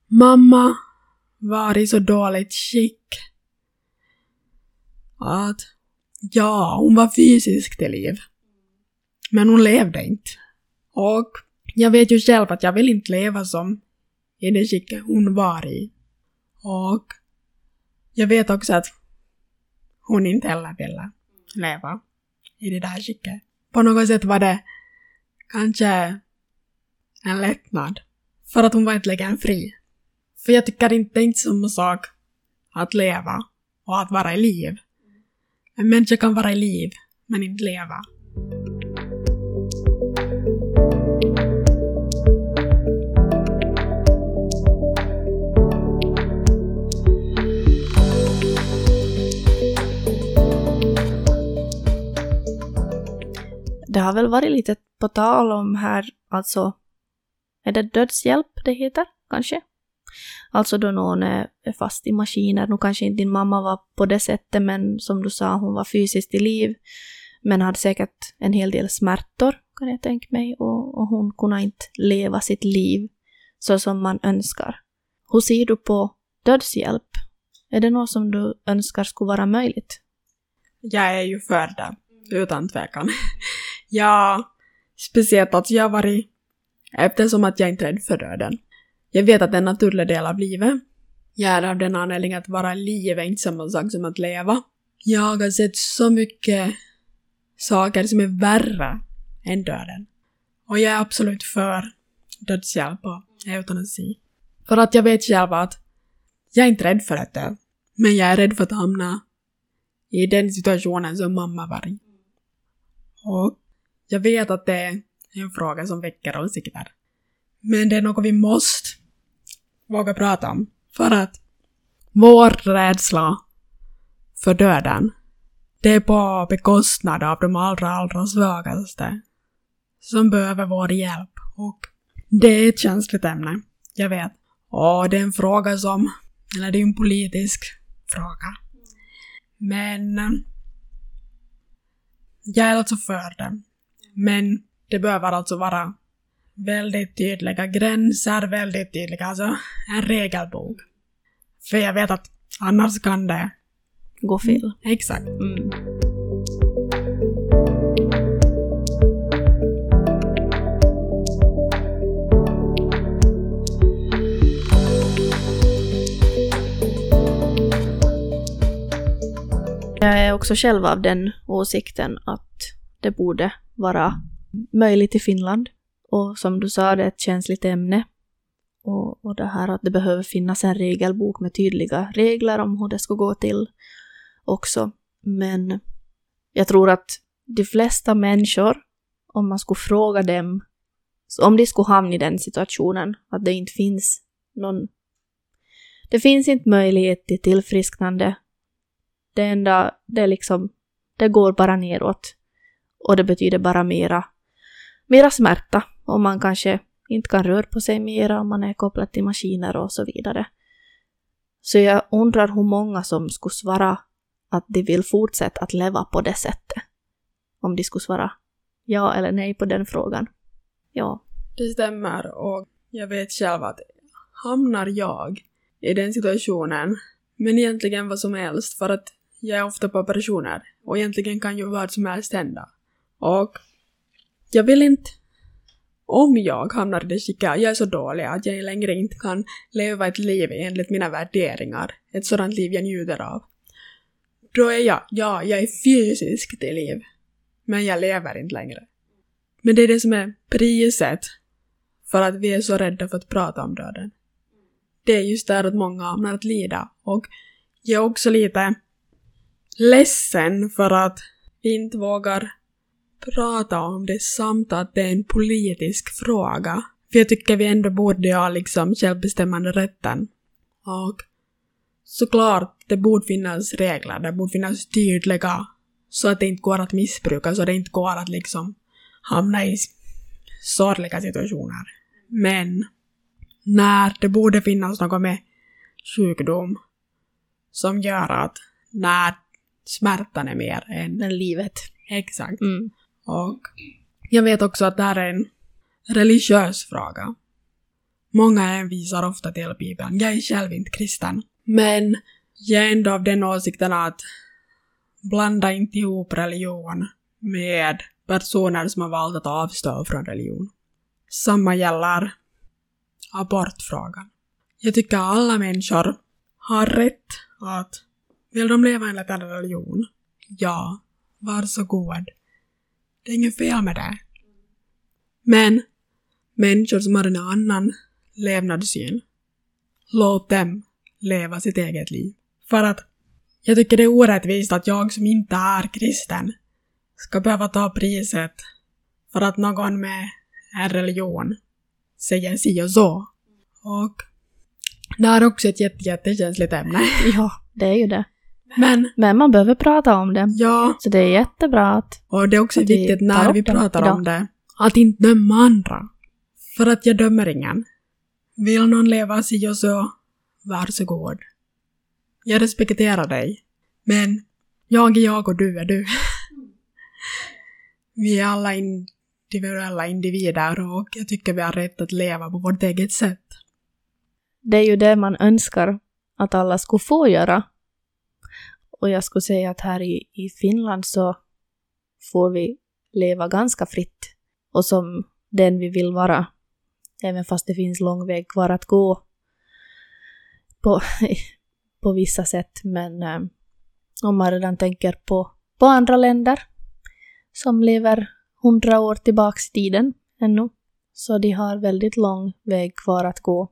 mamma var i så dåligt skick att ja, hon var fysiskt till liv. Men hon levde inte. Och jag vet ju själv att jag vill inte leva som i det skicket hon var i. Och jag vet också att hon inte heller ville leva i det där skicket. På något sätt var det kanske en lättnad. För att hon var äntligen fri. För jag tycker inte det är inte samma sak att leva och att vara i liv. En människa kan vara i liv, men inte leva. Det har väl varit lite på tal om här, alltså är det dödshjälp det heter, kanske? Alltså då någon är fast i maskiner. Nu kanske inte din mamma var på det sättet, men som du sa, hon var fysiskt i liv. Men hade säkert en hel del smärtor, kan jag tänka mig. Och, och hon kunde inte leva sitt liv så som man önskar. Hur ser du på dödshjälp? Är det något som du önskar skulle vara möjligt? Jag är ju för det, utan tvekan. ja, speciellt att jag har varit, eftersom att jag inte är rädd för döden. Jag vet att det är en naturlig del av livet. Jag är av den anledningen att vara i livet är inte samma sak som att leva. Jag har sett så mycket saker som är värre än döden. Och jag är absolut för dödshjälp och eutanasi. För att jag vet själv att jag är inte rädd för att dö. Men jag är rädd för att hamna i den situationen som mamma var i. Och jag vet att det är en fråga som väcker åsikter. Men det är något vi måste våga prata om. För att vår rädsla för döden, det är på bekostnad av de allra, allra svagaste som behöver vår hjälp. Och det är ett känsligt ämne, jag vet. Och det är en fråga som, eller det är en politisk fråga. Men eh, jag är alltså för det. Men det behöver alltså vara väldigt tydliga gränser, väldigt tydliga, alltså en regelbok. För jag vet att annars kan det... Gå fel. Exakt. Mm. Jag är också själv av den åsikten att det borde vara möjligt i Finland. Och som du sa, det är ett känsligt ämne. Och, och det här att det behöver finnas en regelbok med tydliga regler om hur det ska gå till också. Men jag tror att de flesta människor, om man skulle fråga dem, om de skulle hamna i den situationen, att det inte finns någon... Det finns inte möjlighet till tillfrisknande. Det enda, det är liksom, det går bara neråt. Och det betyder bara mera, mera smärta och man kanske inte kan röra på sig mera om man är kopplad till maskiner och så vidare. Så jag undrar hur många som skulle svara att de vill fortsätta att leva på det sättet. Om de skulle svara ja eller nej på den frågan. Ja. Det stämmer och jag vet själv att hamnar jag i den situationen, men egentligen vad som helst för att jag är ofta på operationer och egentligen kan ju vad som helst hända. Och jag vill inte om jag hamnar i det skicket jag är så dålig att jag längre inte kan leva ett liv enligt mina värderingar, ett sådant liv jag njuter av, då är jag, ja, jag är fysiskt i liv, men jag lever inte längre. Men det är det som är priset för att vi är så rädda för att prata om döden. Det är just där att många hamnar att lida och jag är också lite ledsen för att vi inte vågar prata om det samt att det är en politisk fråga. För jag tycker vi ändå borde ha liksom självbestämmande rätten. Och såklart, det borde finnas regler, det borde finnas tydliga så att det inte går att missbruka, så det inte går att liksom hamna i sorgliga situationer. Men när det borde finnas något med sjukdom som gör att när smärtan är mer än... Än livet. Exakt. Mm. Och jag vet också att det här är en religiös fråga. Många hänvisar ofta till Bibeln. Jag är själv inte kristen. Men jag är ändå av den åsikten att blanda inte ihop religion med personer som har valt att avstå från religion. Samma gäller abortfrågan. Jag tycker alla människor har rätt att vill de leva enligt en religion? Ja, varsågod. Det är inget fel med det. Men människor som har en annan levnadssyn, låt dem leva sitt eget liv. För att jag tycker det är orättvist att jag som inte är kristen ska behöva ta priset för att någon med en religion säger si och så. Och det är också ett jätte, jättekänsligt ämne. Ja, det är ju det. Men, Men man behöver prata om det. ja, Så det är jättebra att... och det är också Att vi viktigt tar när upp vi det pratar idag. om det, att inte döma andra. För att jag dömer ingen. Vill någon leva si och så, varsågod. Jag respekterar dig. Men jag är jag och du är du. Vi är alla individuella individer och jag tycker vi har rätt att leva på vårt eget sätt. Det är ju det man önskar att alla skulle få göra. Och jag skulle säga att här i, i Finland så får vi leva ganska fritt och som den vi vill vara. Även fast det finns lång väg kvar att gå på, på vissa sätt. Men eh, om man redan tänker på, på andra länder som lever hundra år tillbaks i tiden ännu. Så de har väldigt lång väg kvar att gå.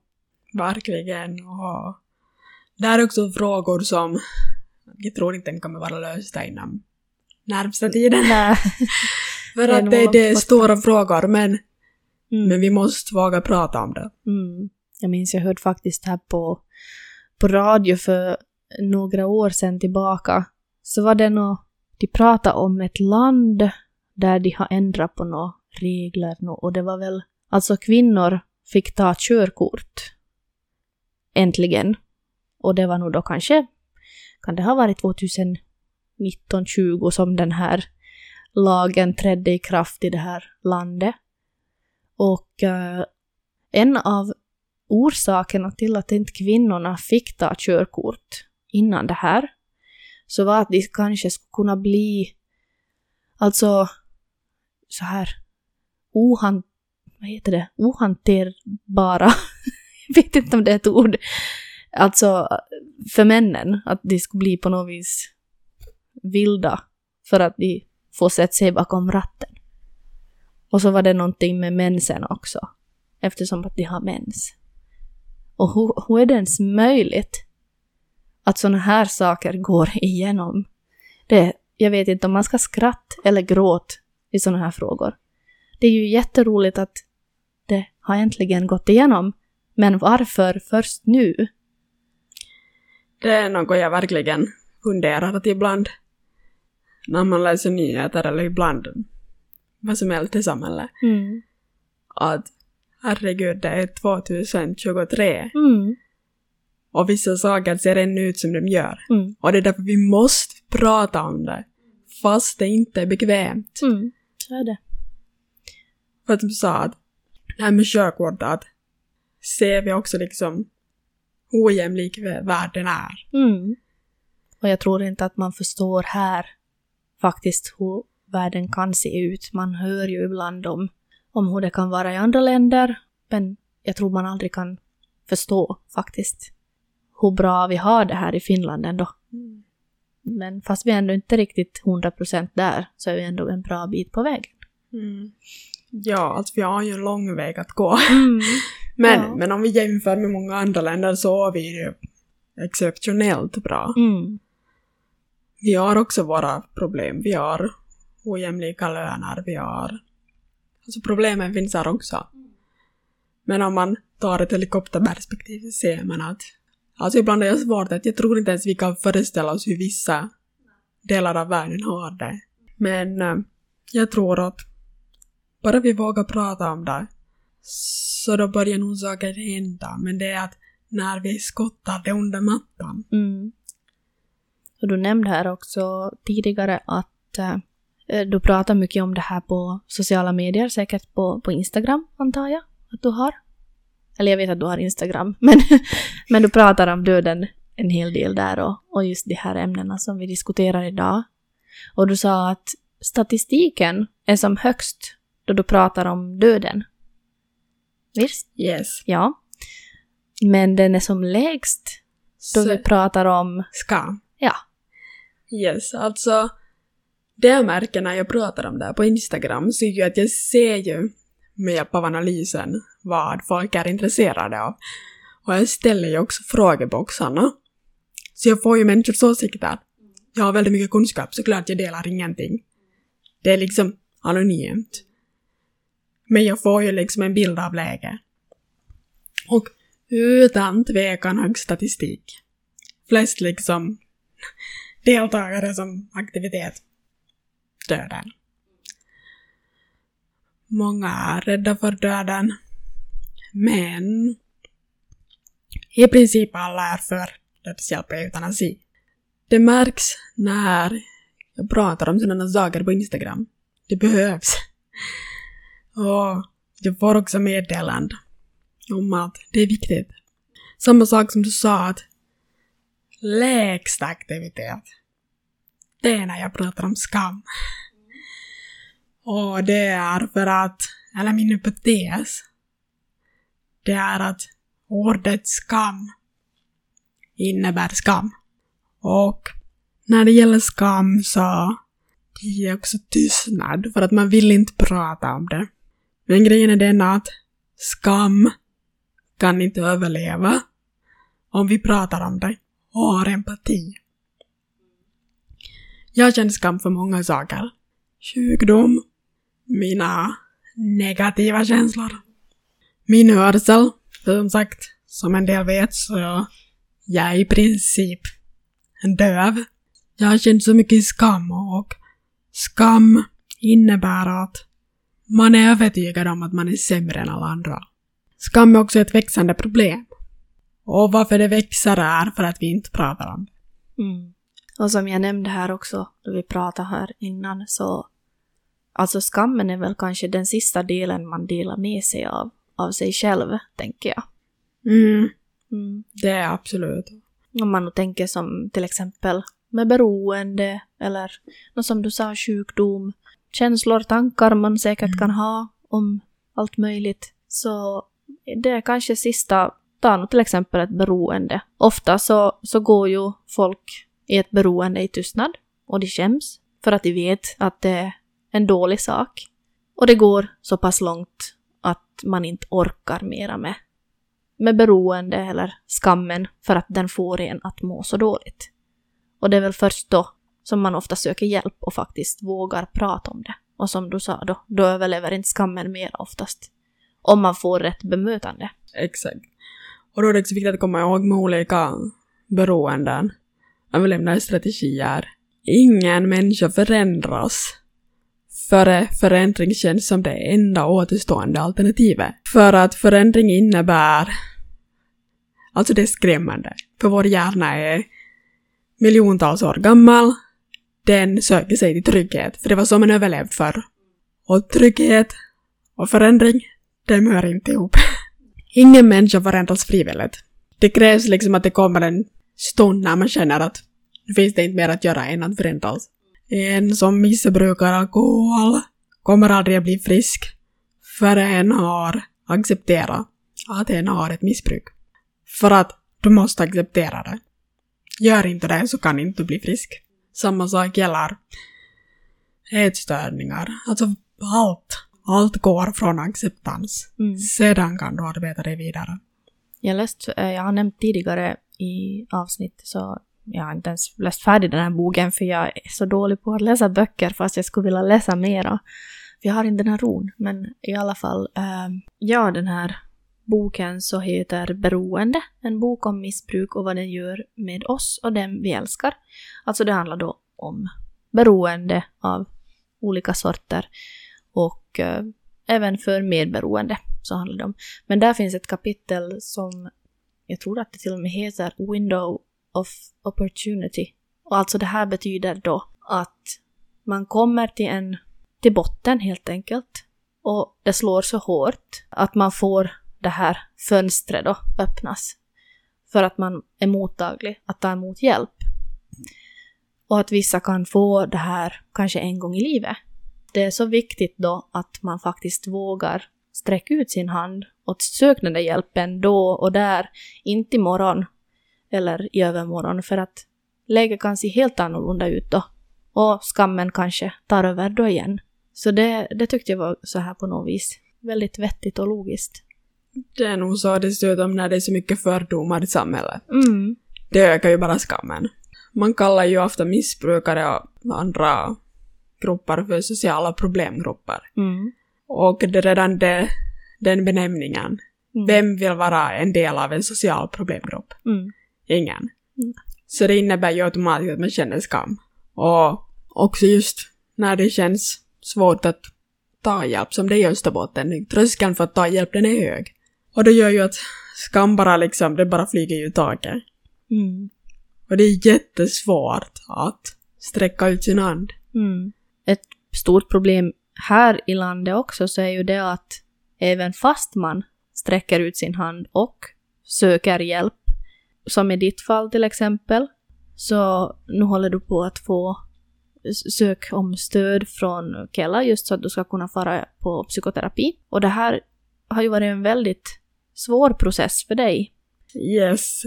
Verkligen. Och det här är också frågor som jag tror inte den kommer vara lösta inom närmsta tiden. Nej. För att nog det, det är stora frågor men, Mm. men vi måste våga prata om det. Mm. Jag minns jag hörde faktiskt här på, på radio för några år sedan tillbaka. Så var det nå, de pratade om ett land där de har ändrat på några regler nå, och det var väl, alltså kvinnor fick ta körkort. Äntligen. Och det var nog då kanske, kan det ha varit 2019-20 som den här lagen trädde i kraft i det här landet. Och eh, en av orsakerna till att inte kvinnorna fick ta körkort innan det här så var att de kanske skulle kunna bli alltså så här ohan, vad heter det, ohanterbara. Jag vet inte om det är ett ord. Alltså för männen, att de skulle bli på något vis vilda för att de får sätta sig bakom ratten. Och så var det någonting med mensen också, eftersom att de har mens. Och hur, hur är det ens möjligt att sådana här saker går igenom? Det, jag vet inte om man ska skratta eller gråta i sådana här frågor. Det är ju jätteroligt att det har äntligen gått igenom, men varför först nu? Det är något jag verkligen funderar att ibland när man läser nyheter eller ibland vad som helst i samhället. Mm. Att herregud, det är 2023 Mm. och vissa saker ser ännu ut som de gör. Mm. Och det är därför vi måste prata om det. Fast det inte är bekvämt. Mm. Så är det. För att du sa, att det här med körkort, att ser vi också liksom ojämlik världen är. Mm. Och jag tror inte att man förstår här faktiskt hur världen kan se ut. Man hör ju ibland om, om hur det kan vara i andra länder, men jag tror man aldrig kan förstå faktiskt hur bra vi har det här i Finland ändå. Men fast vi är ändå inte riktigt 100% där så är vi ändå en bra bit på vägen. Mm. Ja, alltså vi har ju en lång väg att gå. Mm. Men, Ja. men om vi jämför med många andra länder så är vi exceptionellt bra. Mm. Vi har också våra problem. Vi har ojämlika löner, vi har... Alltså problemen finns här också. Men om man tar ett helikopterperspektiv så ser man att... Alltså ibland är det svårt att jag tror inte ens vi kan föreställa oss hur vissa delar av världen har det. Men eh, jag tror att bara vi vågar prata om det så då börjar nog saker hända. Men det är att när vi skottar det under mattan. Mm. Och du nämnde här också tidigare att äh, du pratar mycket om det här på sociala medier, säkert på, på Instagram antar jag att du har. Eller jag vet att du har Instagram, men, men du pratar om döden en hel del där och, och just de här ämnena som vi diskuterar idag. Och du sa att statistiken är som högst då du pratar om döden. Visst? Yes. Ja. Men den är som lägst då Så- vi pratar om Ska. Ja. Yes, alltså märker när jag pratar om det här på Instagram så är ju att jag ser ju med hjälp av analysen vad folk är intresserade av. Och jag ställer ju också frågeboxarna. Så jag får ju människors åsikter. Jag har väldigt mycket kunskap, såklart jag delar ingenting. Det är liksom anonymt. Men jag får ju liksom en bild av läget. Och utan tvekan hög statistik. Flest liksom deltagare som aktivitet. Döden. Många är rädda för döden. Men i princip alla är för dödshjälp och eutanasi. Det märks när jag pratar om sådana saker på Instagram. Det behövs. Och jag får också meddelande om att det är viktigt. Samma sak som du sa att lägsta aktivitet. Det är när jag pratar om skam. Och det är för att, eller min hypotes, det är att ordet skam innebär skam. Och när det gäller skam så det är också tystnad för att man vill inte prata om det. Men grejen är den att skam kan inte överleva om vi pratar om det och har empati. Jag känner skam för många saker. Sjukdom, mina negativa känslor, min hörsel, för som sagt, som en del vet så jag är i princip döv. Jag har känt så mycket skam och skam innebär att man är övertygad om att man är sämre än alla andra. Skam är också ett växande problem. Och varför det växer är för att vi inte pratar om det. Mm. Och som jag nämnde här också, då vi pratade här innan, så alltså skammen är väl kanske den sista delen man delar med sig av, av sig själv, tänker jag. Mm, Mm. det är absolut. Om man nu tänker som till exempel med beroende eller något som du sa, sjukdom, känslor, tankar man säkert kan ha om allt möjligt. Så det är kanske sista, ta nu till exempel ett beroende. Ofta så, så går ju folk i ett beroende i tystnad och de skäms för att de vet att det är en dålig sak. Och det går så pass långt att man inte orkar mera med, med beroende eller skammen för att den får en att må så dåligt. Och det är väl först då som man ofta söker hjälp och faktiskt vågar prata om det. Och som du sa då, då överlever inte skammen mer oftast. Om man får rätt bemötande. Exakt. Och då är det också viktigt att komma ihåg med olika beroenden, överlevnadsstrategier. Ingen människa förändras före förändring känns som det enda återstående alternativet. För att förändring innebär... Alltså det är skrämmande. För vår hjärna är miljontals år gammal. Den söker sig till trygghet, för det var så man överlevde förr. Och trygghet och förändring, de hör inte ihop. Ingen människa förändras frivilligt. Det krävs liksom att det kommer en stund när man känner att nu finns det inte mer att göra än att förändras. En som missbrukar alkohol kommer aldrig att bli frisk förrän en har accepterat att en har ett missbruk. För att du måste acceptera det. Gör inte det så kan inte du bli frisk. Samma sak gäller ätstörningar. Alltså allt. Allt går från acceptans. Mm. Sedan kan du arbeta dig vidare. Jag, läst, eh, jag har nämnt tidigare i avsnitt så jag har inte ens läst färdigt den här boken för jag är så dålig på att läsa böcker fast jag skulle vilja läsa mera. Jag har inte den här ron. Men i alla fall, eh, ja den här boken så heter Beroende. En bok om missbruk och vad den gör med oss och dem vi älskar. Alltså det handlar då om beroende av olika sorter och eh, även för medberoende så handlar det om. Men där finns ett kapitel som jag tror att det till och med heter Window of Opportunity. Och alltså det här betyder då att man kommer till en till botten helt enkelt. Och det slår så hårt att man får det här fönstret då öppnas. För att man är mottaglig att ta emot hjälp. Och att vissa kan få det här kanske en gång i livet. Det är så viktigt då att man faktiskt vågar sträcka ut sin hand och sök den där hjälpen då och där, inte imorgon eller i övermorgon för att läget kan se helt annorlunda ut då. Och skammen kanske tar över då igen. Så det, det tyckte jag var så här på något vis väldigt vettigt och logiskt. Det är nog så dessutom när det är så mycket fördomar i samhället. Mm. Det ökar ju bara skammen. Man kallar ju ofta missbrukare och andra grupper för sociala problemgrupper. Mm. Och det är redan det, den benämningen. Mm. Vem vill vara en del av en social problemgrupp? Mm. Ingen. Mm. Så det innebär ju automatiskt att man känner skam. Och också just när det känns svårt att ta hjälp, som det är i Österbotten. Tröskeln för att ta hjälp, den är hög. Och det gör ju att skam bara liksom, det bara flyger ju i taket. Mm. Och det är jättesvårt att sträcka ut sin hand. Mm. Ett stort problem här i landet också så är ju det att även fast man sträcker ut sin hand och söker hjälp, som i ditt fall till exempel, så nu håller du på att få sök om stöd från Kela just så att du ska kunna fara på psykoterapi. Och det här har ju varit en väldigt svår process för dig. Yes.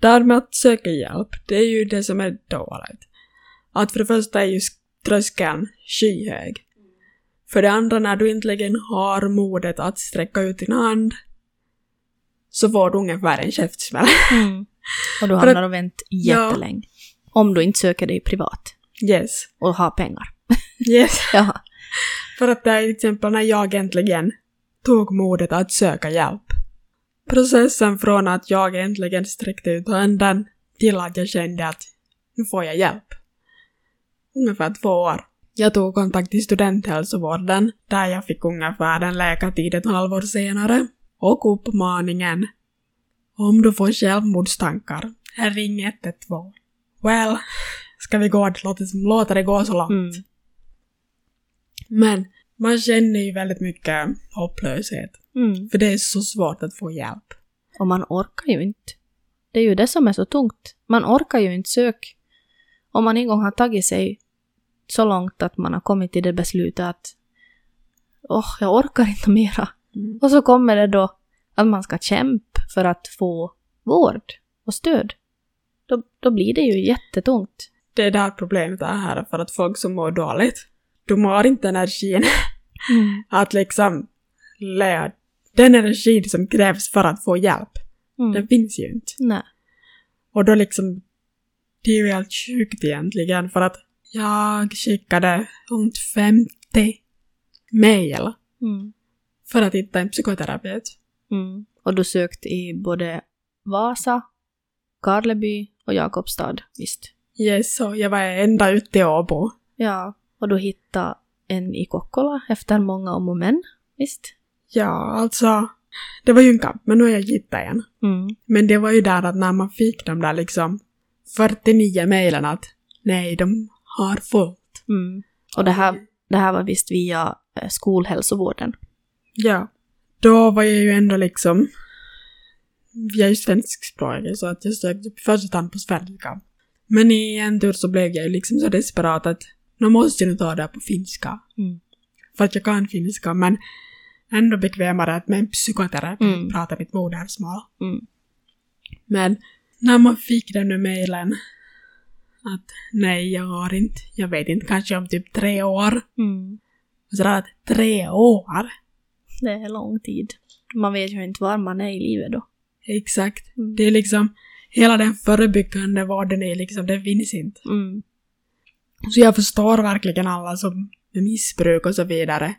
Där med att söka hjälp, det är ju det som är dåligt. Att för det första är ju tröskeln skyhög. För det andra, när du äntligen har modet att sträcka ut din hand, så får du ungefär en käftsmäll. Och du hamnar och vänt Ja. jättelänge. Om du inte söker dig privat Yes. och har pengar. Yes. Ja. För att det är till exempel när jag äntligen tog modet att söka hjälp. Processen från att jag äntligen sträckte ut handen till att jag kände att nu får jag hjälp. Ungefär två år. Jag tog kontakt till studenthälsovården där jag fick ungefär en läkartid ett halvår senare. Och uppmaningen om du får självmordstankar, ring 112. Well, ska vi gå, låta, låta det gå så långt. Mm. Men man känner ju väldigt mycket hopplöshet. Mm. För det är så svårt att få hjälp. Och man orkar ju inte. Det är ju det som är så tungt. Man orkar ju inte söka. Om man en gång har tagit sig så långt att man har kommit till det beslutet att åh, jag orkar inte mera. Mm. Och så kommer det då att man ska kämpa för att få vård och stöd. Då, då blir det ju jättetungt. Det är där problemet är här, för att folk som mår dåligt, de har inte energin att liksom lära den energin som krävs för att få hjälp. Mm. Den finns ju inte. Nej. Och då liksom, det är ju helt sjukt egentligen, för att jag skickade runt 50 mejl Mm. för att hitta en psykoterapeut. Mm. Och du sökte i både Vasa, Karleby och Jakobstad, visst? Yes, och jag var ända ute i Åbo. Ja, och du hittade en i Kokkola efter många om och men, visst? Ja, alltså, det var ju en kamp, men nu har jag hittat en. Mm. Men det var ju där att när man fick de där liksom 49 mejlen att nej, de har fullt. Mm. Och det här, det här var visst via eh, skolhälsovården. Ja. Då var jag ju ändå liksom, jag är ju svenskspråkig så att jag sökte första hand på svenska. Men i en tur så blev jag ju liksom så desperat att nu måste jag nu ta det här på finska. Mm. För att jag kan finska, men ändå bekvämare att med en psykoterapeut Mm. prata mitt modersmål. Mm. Men när man fick den där mejlen att nej, jag har inte, jag vet inte, kanske om typ tre år. Mm. Och så att tre år? Det är lång tid. Man vet ju inte var man är i livet då. Exakt. Mm. Det är liksom, hela den förebyggande vården är liksom, den finns inte. Mm. Så jag förstår verkligen alla som med missbruk och så vidare.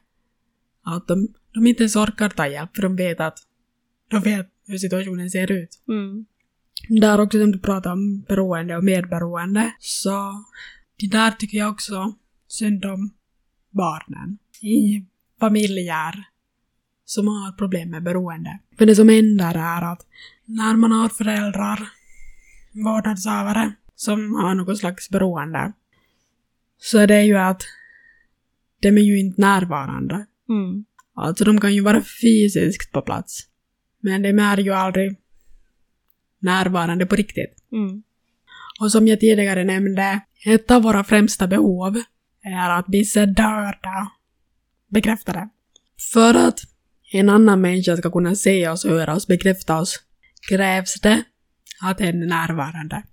Att de, de inte ens orkar ta hjälp för de vet att de vet hur situationen ser ut. Mm. Där också som du pratar om beroende och medberoende, så det där tycker jag också synd om barnen i familjer som har problem med beroende. För det som händer är att när man har föräldrar, vårdnadshavare, som har något slags beroende, så är det ju att de är ju inte närvarande. Mm. Alltså de kan ju vara fysiskt på plats, men de är ju aldrig närvarande på riktigt. Mm. Och som jag tidigare nämnde, ett av våra främsta behov är att bli sedda, bekräftade. För att en annan människa ska kunna se oss, höra oss, bekräfta oss, krävs det att den är närvarande.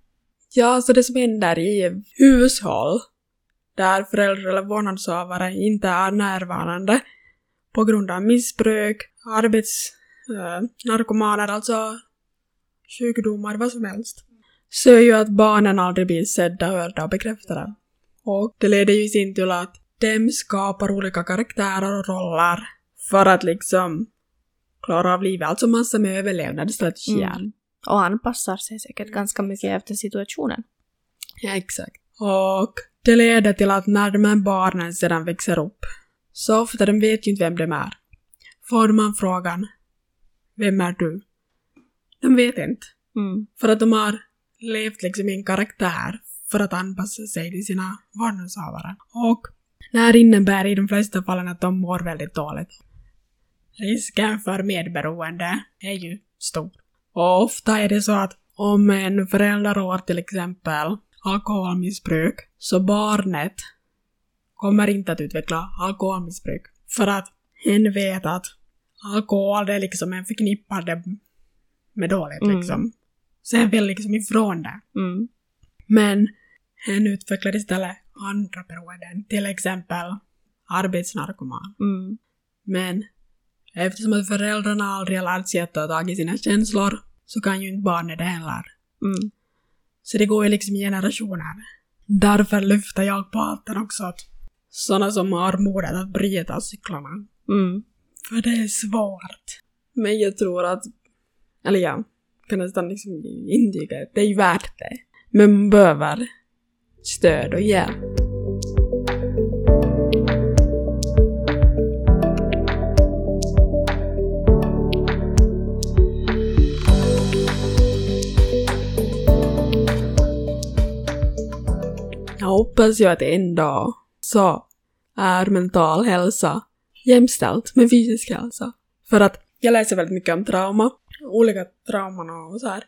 Ja, så det som händer i hushåll där föräldrar eller vårdnadshavare inte är närvarande på grund av missbruk, arbets... Äh, narkomaner, alltså sjukdomar, vad som helst så är ju att barnen aldrig blir sedda, hörda och bekräftade. Och det leder ju i sin till att de skapar olika karaktärer och roller för att liksom klara av livet. Alltså massa med överlevnadsstrategier. Mm. Och anpassar sig säkert ganska mycket efter situationen. Ja, exakt. Och det leder till att när de här barnen sedan växer upp, så ofta de vet ju inte vem de är, får man frågan vem är du? De vet inte. Mm. För att de har levt liksom i en karaktär för att anpassa sig till sina vårdnadshavare. Och det här innebär i de flesta fallen att de mår väldigt dåligt. Risken för medberoende är ju stor. Och ofta är det så att om en förälder har till exempel alkoholmissbruk så barnet kommer inte att utveckla alkoholmissbruk. För att hen vet att alkohol det är liksom en förknippad med dåligt Mm. liksom. Så hen vill liksom ifrån det. Mm. Men hen utvecklar istället andra beroenden, till exempel arbetsnarkoman. Mm. Men eftersom att föräldrarna aldrig har lärt sig att ta tag i sina känslor så kan ju inte barnet det heller. Mm. Så det går ju liksom i generationer. Därför lyfter jag på hatten också att sådana som har modet att bryta cyklarna. Mm. För det är svårt. Men jag tror att, eller ja, kan nästan liksom intyga att det är värt det. Men man behöver stöd och hjälp. Jag hoppas ju att en dag så är mental hälsa jämställt med fysisk hälsa. För att jag läser väldigt mycket om trauma, olika trauman och så här.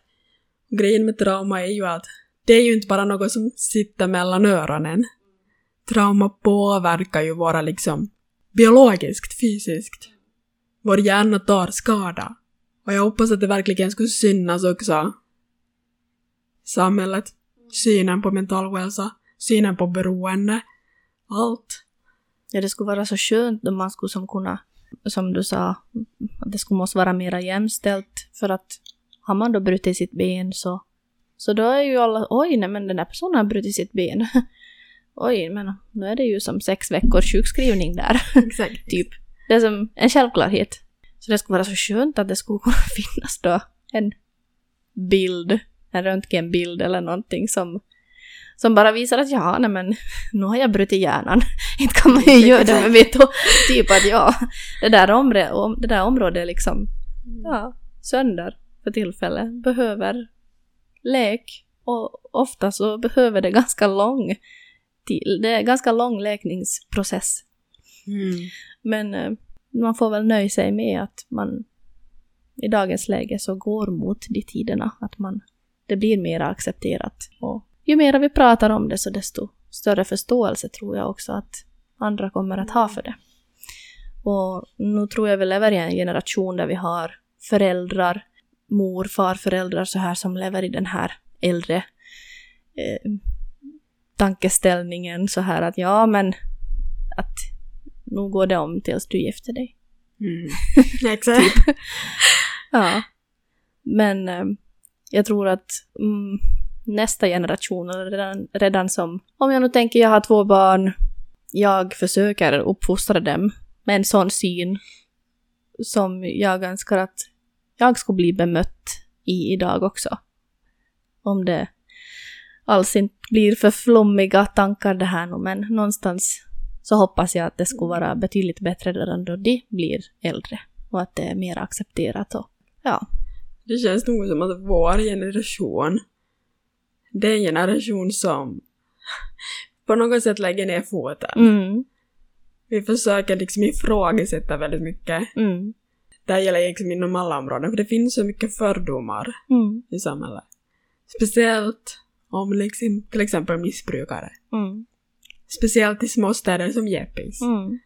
Grejen med trauma är ju att det är ju inte bara något som sitter mellan öronen. Trauma påverkar ju våra liksom biologiskt, fysiskt. Vår hjärna tar skada. Och jag hoppas att det verkligen skulle synas också. Samhället, synen på mental hälsa, synen på beroende, allt. Ja, det skulle vara så skönt om man skulle som kunna, som du sa, att det skulle måste vara mera jämställt. För att har man då brutit sitt ben så, så då är ju alla, oj, nej men den där personen har brutit sitt ben. oj, men nu är det ju som sex veckors sjukskrivning där. Exakt. typ. Det är som en självklarhet. Så det skulle vara så skönt att det skulle kunna finnas då en bild, en röntgenbild eller någonting som, som bara visar att ja, nej men nu har jag brutit hjärnan. Inte kan man ju göra det med vet du, typ att ja, det där, områ- om, det där området är liksom ja, sönder för tillfället, behöver läk och ofta så behöver det ganska lång till, det är ganska lång läkningsprocess. Mm. Men eh, man får väl nöja sig med att man i dagens läge så går mot de tiderna. Att man, det blir mer accepterat. Och ju mer vi pratar om det så desto större förståelse tror jag också att andra kommer att ha för det. Och nu tror jag vi lever i en generation där vi har föräldrar, mor, farföräldrar så här som lever i den här äldre eh, tankeställningen så här att ja men att nu går det om tills du gifter dig. Mm. Exakt. Ja. Men eh, jag tror att mm, nästa generation, eller redan, redan som... Om jag nu tänker jag har två barn, jag försöker uppfostra dem med en sån syn som jag önskar att jag skulle bli bemött i idag också. Om det alls inte blir för flummiga tankar det här nu, men någonstans så hoppas jag att det skulle vara betydligt bättre redan då de blir äldre och att det är mer accepterat och ja. Det känns nog som att vår generation, det är en generation som på något sätt lägger ner foten. Mm, Vi försöker liksom ifrågasätta väldigt mycket. mm, Det här gäller liksom inom alla områden, för det finns så mycket fördomar mm, i samhället. Speciellt om liksom, till exempel missbrukare. mm, Speciellt i små städer som Jeppis. mm,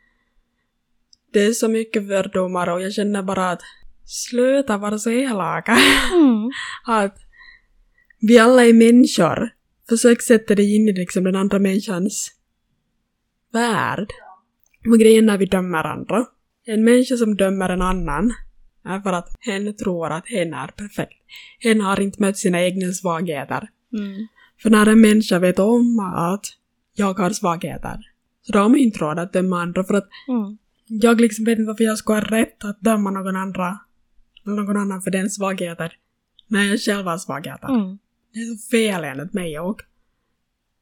Det är så mycket fördomar och jag känner bara att sluta vara så elaka. mm, att vi alla är människor. Försök sätta dig in i liksom den andra människans värld. Och grejen när vi dömer andra. En människa som dömer en annan är för att hen tror att hen är perfekt. Hen har inte mött sina egna svagheter. mm, För när en människa vet om att jag har svagheter, så då har man inte råd att döma andra för att mm, jag liksom vet inte varför jag ska ha rätt att döma någon andra, någon annan för den svagheter, när jag själv har svagheter. mm, Det är så fel enligt mig och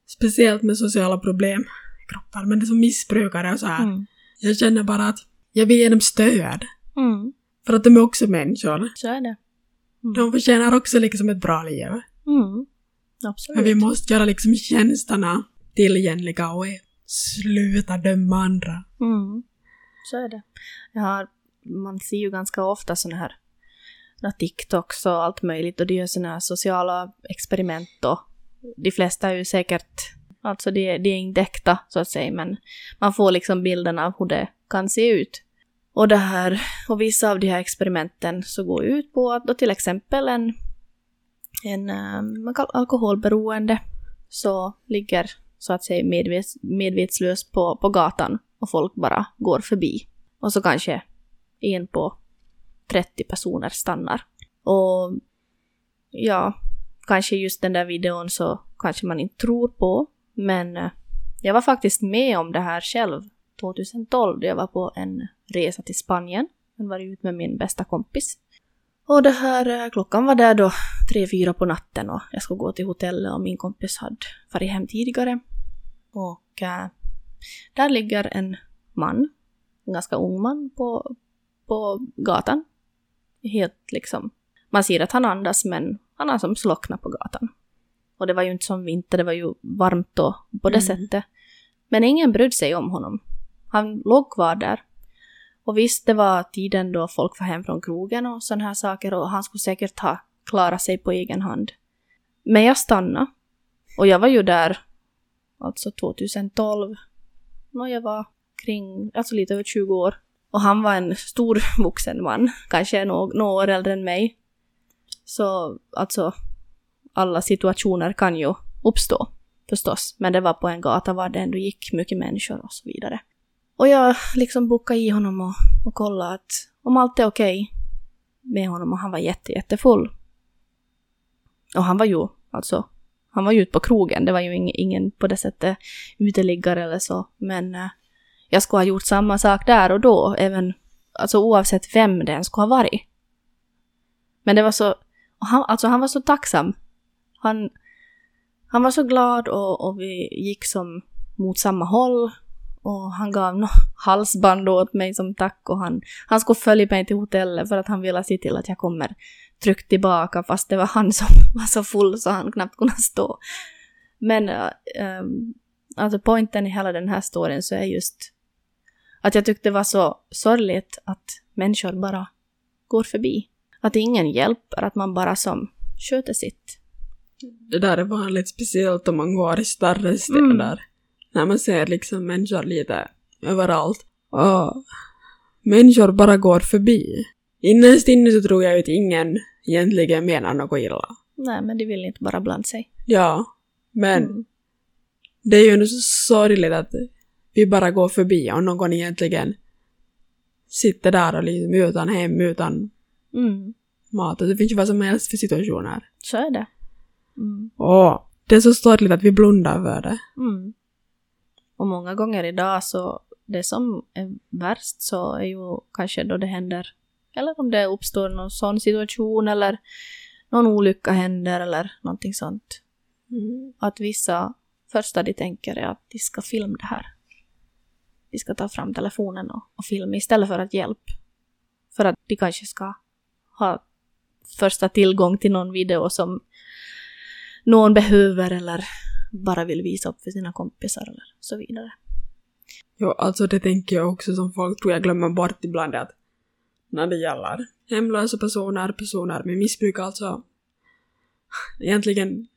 speciellt med sociala problem i kroppen, men det är som missbrukare och så här. mm, Jag känner bara att jag vill ge dem stöd. mm, För att de är också människor. Så är det. De förtjänar också liksom ett bra liv. Mm. Absolut. Men vi måste göra liksom tjänsterna tillgängliga och sluta döma andra. Mm. Så är det. Jag har, man ser ju ganska ofta såna här na TikToks och allt möjligt och de gör såna här sociala experiment och de flesta är ju säkert, alltså det, det är inte äkta så att säga, men man får liksom bilden av hur det kan se ut. Och det här, och vissa av de här experimenten så går ut på att då till exempel en, en um, alkoholberoende så ligger så att säga medvets, medvetslös på, på gatan och folk bara går förbi. Och så kanske en på 30 personer stannar. Och ja, kanske just den där videon så kanske man inte tror på, men eh, jag var faktiskt med om det här själv 2012 då jag var på en resa till Spanien. Jag var ut med min bästa kompis. Och det här, eh, klockan var där då tre, fyra på natten och jag skulle gå till hotellet och min kompis hade farit hem tidigare. Och äh, där ligger en man, en ganska ung man på, på gatan. Helt liksom, man ser att han andas men han har som slocknat på gatan. Och det var ju inte som vinter, det var ju varmt då på det mm. sättet. Men ingen brydde sig om honom. Han låg kvar där. Och visst, det var tiden då folk var hem från krogen och sådana här saker och han skulle säkert ha klarat sig på egen hand. Men jag stannade. Och jag var ju där, alltså 2012. Nå, jag var kring, alltså lite över 20 år. Och han var en stor vuxen man, kanske några år äldre än mig. Så alltså, alla situationer kan ju uppstå förstås. Men det var på en gata var det ändå gick mycket människor och så vidare. Och jag liksom bokade i honom och, och kollade att om allt är okej okay med honom och han var jätte, jättefull. Och han var ju alltså, han var ju ute på krogen, det var ju ingen, ingen på det sättet uteliggare eller så. Men äh, jag skulle ha gjort samma sak där och då, även, alltså oavsett vem det än skulle ha varit. Men det var så, han, alltså han var så tacksam. Han, han var så glad och, och vi gick som mot samma håll och han gav no, halsband åt mig som tack och han, han skulle följa mig till hotellet för att han ville se till att jag kommer tryggt tillbaka fast det var han som var så full så han knappt kunde stå. Men äh, alltså poängen i hela den här storyn så är just att jag tyckte det var så sorgligt att människor bara går förbi. Att ingen hjälper, att man bara som sköter sitt. Det där är vanligt, speciellt om man går i större städer. Mm när man ser liksom människor lite överallt. Och människor bara går förbi. Innerst inne så tror jag att ingen egentligen menar något illa. Nej, men de vill inte bara blanda sig. Ja, men mm. det är ju ändå så sorgligt att vi bara går förbi och någon egentligen sitter där och liksom utan hem, utan mm. mat. det finns ju vad som helst för situationer. Så är det. Mm. Och det är så sorgligt att vi blundar för det. Mm. Och många gånger idag så det som är värst så är ju kanske då det händer, eller om det uppstår någon sån situation eller någon olycka händer eller någonting sånt. Mm. Att vissa första de tänker är att de ska filma det här. De ska ta fram telefonen och, och filma istället för att hjälpa. För att de kanske ska ha första tillgång till någon video som någon behöver eller bara vill visa upp för sina kompisar eller så vidare. Jo, alltså det tänker jag också som folk tror jag glömmer bort ibland att när det gäller hemlösa personer, personer med missbruk alltså, egentligen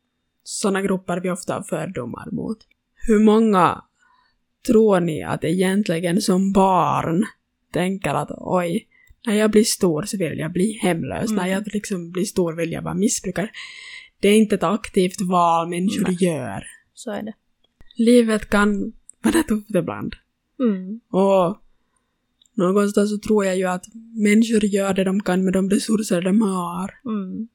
sådana grupper vi ofta har fördomar mot. Hur många tror ni att egentligen som barn tänker att oj, när jag blir stor så vill jag bli hemlös, mm. när jag liksom blir stor vill jag vara missbrukare. Det är inte ett aktivt val människor Nej. gör. Så är det. Livet kan vara tufft ibland. Mm. Och någonstans så tror jag ju att människor gör det de kan med de resurser de har. Mm.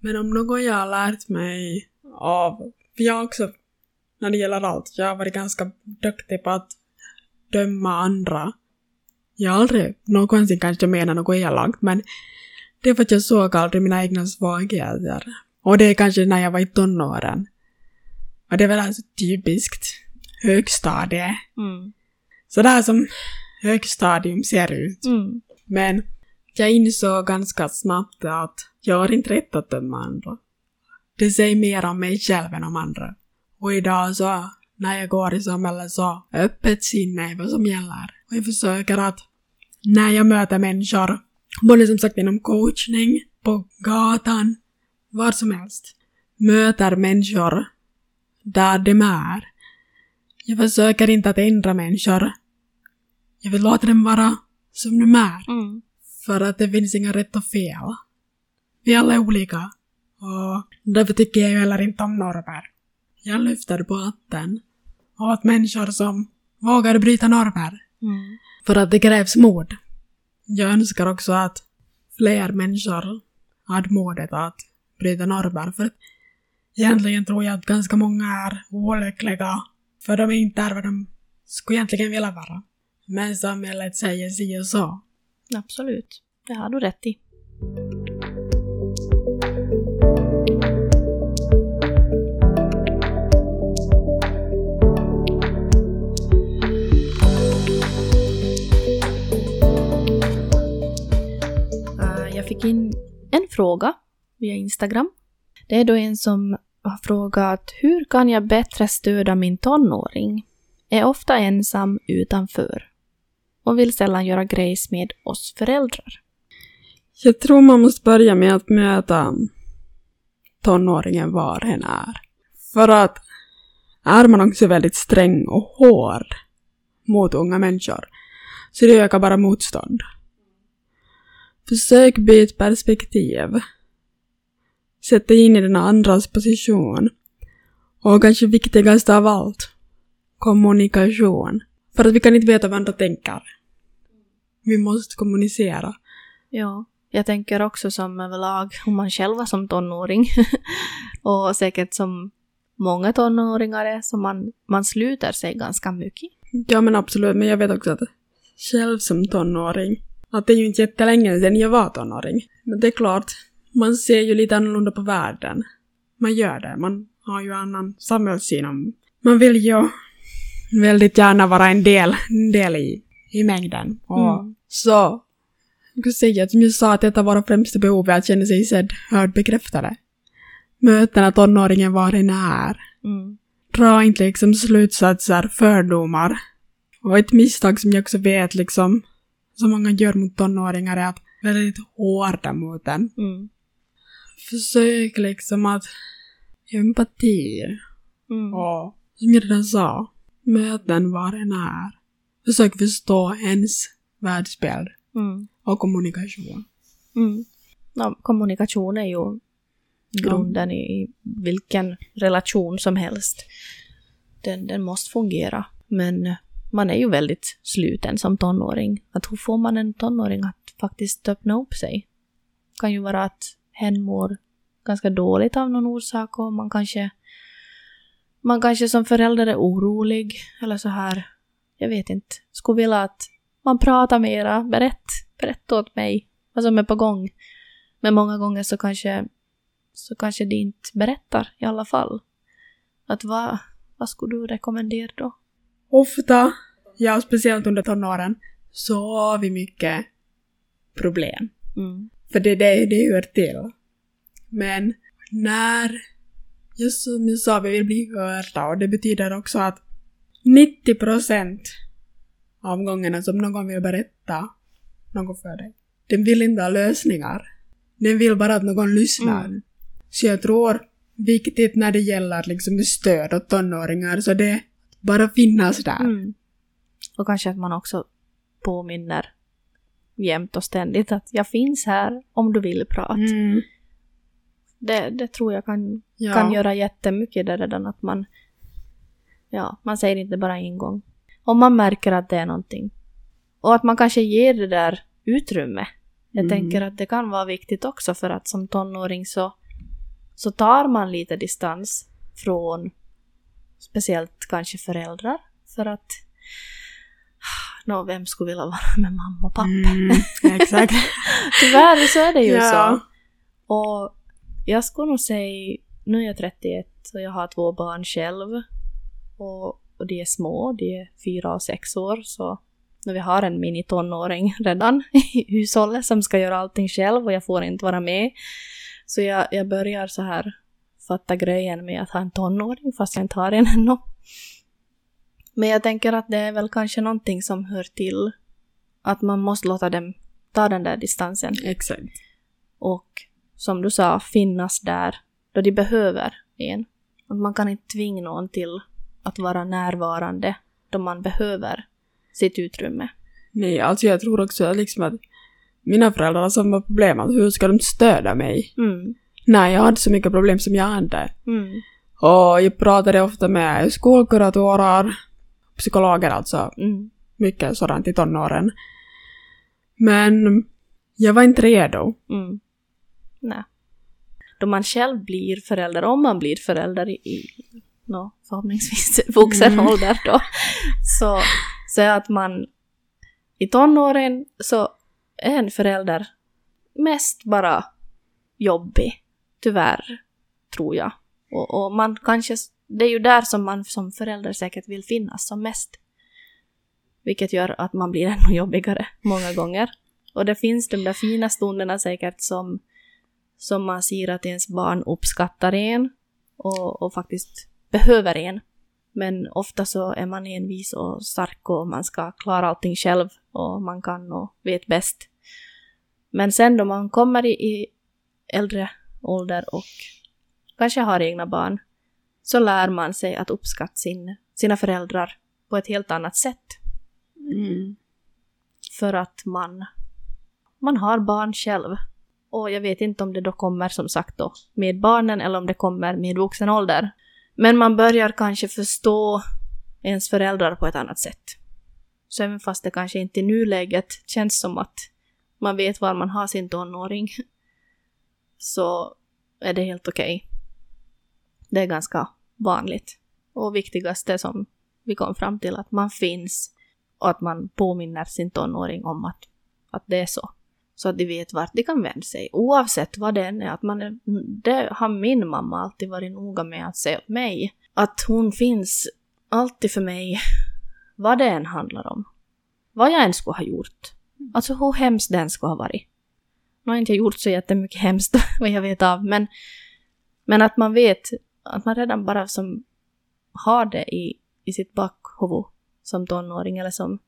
Men om något jag har lärt mig av, för jag också, när det gäller allt, jag har varit ganska duktig på att döma andra. Jag har aldrig någonsin kanske menat något elakt, men det är för att jag såg aldrig mina egna svagheter. Och det är kanske när jag var i tonåren. Och det är väl alltså typiskt högstadie. Mm. Sådär som högstadium ser ut. Mm. Men jag insåg ganska snabbt att jag har inte rätt att döma andra. Det säger mer om mig själv än om andra. Och idag så, när jag går i samhället så, öppet sinne är vad som gäller. Och jag försöker att, när jag möter människor, både som sagt inom coachning, på gatan, var som helst, möter människor där de är. Jag försöker inte att ändra människor. Jag vill låta dem vara som de är. Mm. För att det finns inga rätt och fel. Vi alla är olika. Och därför tycker jag heller inte om normer. Jag lyfter på hatten åt människor som vågar bryta normer. Mm. För att det krävs mod. Jag önskar också att fler människor hade modet att bryta normer. För egentligen tror jag att ganska många är olyckliga. För de inte är vad de skulle egentligen vilja vara. Men samhället säger si och så. Absolut. Det har du rätt i. fråga via Instagram. Det är då en som har frågat hur kan jag bättre stödja min tonåring? Är ofta ensam utanför och vill sällan göra grejs med oss föräldrar. Jag tror man måste börja med att möta tonåringen var hen är. För att är man också väldigt sträng och hård mot unga människor så det ökar bara motstånd. Försök byta perspektiv. Sätt dig in i den andras position. Och kanske viktigast av allt, kommunikation. För att vi kan inte veta vad andra tänker. Vi måste kommunicera. Ja, jag tänker också som överlag om man själv var som tonåring och säkert som många tonåringar är, så man, man sluter sig ganska mycket. Ja men absolut, men jag vet också att själv som tonåring, att det är ju inte jättelänge sedan jag var tonåring. Men det är klart, man ser ju lite annorlunda på världen. Man gör det, man har ju annan samhällssyn om... Man vill ju väldigt gärna vara en del, en del i, i mängden. Och Mm. så, jag kan säga att som jag sa, att ett av våra främsta behov är att känna sig sedd, hörd, bekräftade. Mötena tonåringen var den är. Mm. Dra inte liksom slutsatser, fördomar. Och ett misstag som jag också vet liksom, som många gör mot tonåringar är att väldigt hårda mot den. Mm. Försök liksom att empati Mm. och som jag redan sa, möt den var den är. Försök förstå ens världsbild Mm. och kommunikation. Mm. Ja, kommunikation är ju grunden i i vilken relation som helst. Den, den måste fungera. Men man är ju väldigt sluten som tonåring. Att hur får man en tonåring att faktiskt öppna upp sig? Det kan ju vara att hen mår ganska dåligt av någon orsak och man kanske man kanske som förälder är orolig eller så här. Jag vet inte. Skulle vilja att man pratar mera. Berätt, berätta åt mig vad som är på gång. Men många gånger så kanske, så kanske de inte berättar i alla fall. Att vad, vad skulle du rekommendera då? Ofta, ja speciellt under tonåren, så har vi mycket problem. Mm. För det är det det hör till. Men när, just som jag sa, vi vill bli hörda och det betyder också att 90 procent av gångerna som någon vill berätta något för dig, den vill inte ha lösningar. Den vill bara att någon lyssnar. Mm. Så jag tror viktigt när det gäller liksom stöd åt tonåringar så det bara finnas där. Mm. Och kanske att man också påminner jämt och ständigt att jag finns här om du vill prata. Mm. Det, det tror jag kan, Ja. kan göra jättemycket det redan att man ja, man säger inte bara en gång. Om man märker att det är någonting. Och att man kanske ger det där utrymme. Jag Mm. tänker att det kan vara viktigt också för att som tonåring så, så tar man lite distans från speciellt kanske föräldrar. För att Nå, vem skulle vilja vara med mamma och pappa? Mm, exakt. Tyvärr så är det ju Ja. så. Och jag skulle nog säga, nu är jag 31 och jag har två barn själv. Och, och de är små, de är fyra och sex år så när vi har en mini-tonåring redan i hushållet som ska göra allting själv och jag får inte vara med. Så jag, jag börjar så här fatta grejen med att ha en tonåring fast jag inte har en ännu. Men jag tänker att det är väl kanske någonting som hör till att man måste låta dem ta den där distansen. Exakt. Och som du sa, finnas där då de behöver en. Och man kan inte tvinga någon till att vara närvarande då man behöver sitt utrymme. Nej, alltså jag tror också liksom att mina föräldrar har samma problem. Att hur ska de stödja mig? Mm. Nej, jag hade så mycket problem som jag hade. Mm. Och jag pratade ofta med skolkuratorer, psykologer alltså, Mm. mycket sådant i tonåren. Men jag var inte redo. Mm. Nej. Då man själv blir förälder, om man blir förälder i, no, förhoppningsvis vuxen Mm. ålder då, så, så att man i tonåren så är en förälder mest bara jobbig. Tyvärr, tror jag. Och, och man kanske, det är ju där som man som förälder säkert vill finnas som mest. Vilket gör att man blir ännu jobbigare många gånger. Och det finns de där fina stunderna säkert som, som man ser att ens barn uppskattar en och, och faktiskt behöver en. Men ofta så är man envis och stark och man ska klara allting själv och man kan och vet bäst. Men sen då man kommer i, i äldre ålder och kanske har egna barn så lär man sig att uppskatta sin, sina föräldrar på ett helt annat sätt. Mm. För att man, man har barn själv. Och jag vet inte om det då kommer som sagt då med barnen eller om det kommer med vuxen ålder. Men man börjar kanske förstå ens föräldrar på ett annat sätt. Så även fast det kanske inte i nuläget känns som att man vet var man har sin tonåring så är det helt okej. Det är ganska vanligt. Och viktigaste som vi kom fram till att man finns och att man påminner sin tonåring om att, att det är så. Så att de vet vart de kan vända sig. Oavsett vad det än är. Att man är det har min mamma alltid varit noga med att säga åt mig. Att hon finns alltid för mig vad det än handlar om. Vad jag än skulle ha gjort. Alltså hur hemskt den skulle ha varit. Nu har inte jag gjort så jättemycket hemskt vad jag vet av. Men, men att man vet att man redan bara som har det i, i sitt bakhuvud som tonåring eller som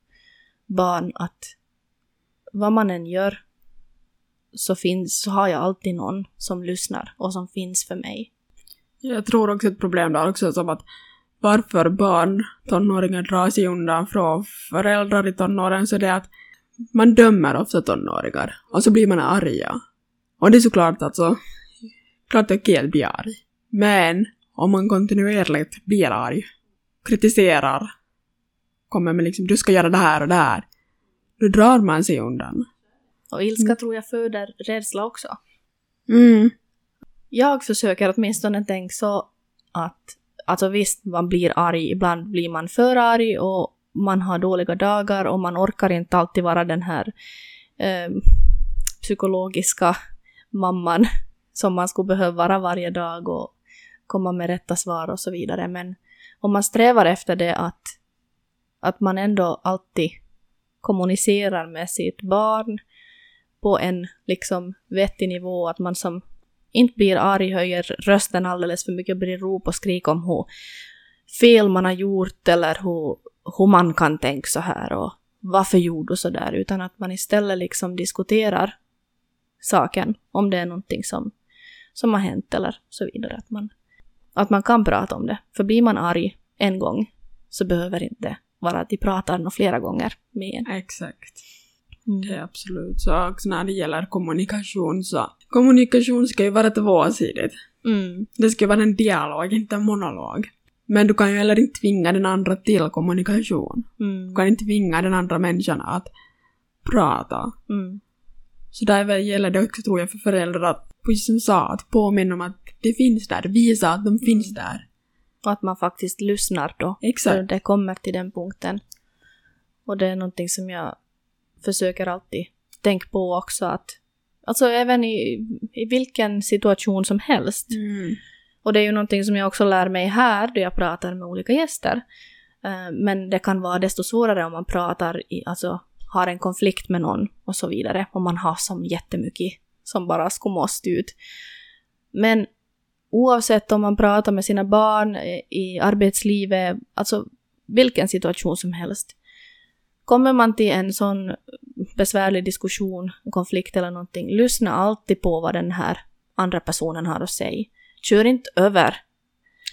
barn att vad man än gör så, finns, så har jag alltid någon som lyssnar och som finns för mig. Jag tror också ett problem där också som att varför barn, tonåringar drar sig undan från föräldrar i tonåren så det är att man dömer ofta tonåringar och så blir man arga. Och det är såklart alltså, klart det är okej att bli arg. Men om man kontinuerligt blir arg, kritiserar, kommer med liksom du ska göra det här och det här, då drar man sig undan. Och ilska tror jag föder rädsla också. Mm. Jag försöker åtminstone tänka så att, alltså visst, man blir arg, ibland blir man för arg och man har dåliga dagar och man orkar inte alltid vara den här eh, psykologiska mamman som man skulle behöva vara varje dag och komma med rätta svar och så vidare. Men om man strävar efter det att, att man ändå alltid kommunicerar med sitt barn på en liksom vettig nivå, att man som inte blir arg, höjer rösten alldeles för mycket, blir rop och skrik om hur fel man har gjort eller hur, hur man kan tänka så här och varför gjorde du så där, utan att man istället liksom diskuterar saken, om det är någonting som, som har hänt eller så vidare. Att man, att man kan prata om det. För blir man arg en gång så behöver inte vara att de pratar nog flera gånger med en. Exakt. Det är absolut så. Också när det gäller kommunikation så... Kommunikation ska ju vara tvåsidigt. Mm. Det ska vara en dialog, inte en monolog. Men du kan ju heller inte tvinga den andra till kommunikation. Mm. Du kan inte tvinga den andra människan att prata. Mm. Så där gäller det också tror jag för föräldrar att, precis som sa, att påminna om att det finns där, visa att de finns där. Och att man faktiskt lyssnar då. För Exakt. det kommer till den punkten. Och det är någonting som jag försöker alltid tänka på också att Alltså även i, i vilken situation som helst. Mm. Och det är ju någonting som jag också lär mig här då jag pratar med olika gäster. Eh, men det kan vara desto svårare om man pratar, i, alltså har en konflikt med någon och så vidare. Om man har som jättemycket som bara skumost ut. Men oavsett om man pratar med sina barn eh, i arbetslivet, alltså vilken situation som helst. Kommer man till en sån besvärlig diskussion, konflikt eller någonting, lyssna alltid på vad den här andra personen har att säga. Kör inte över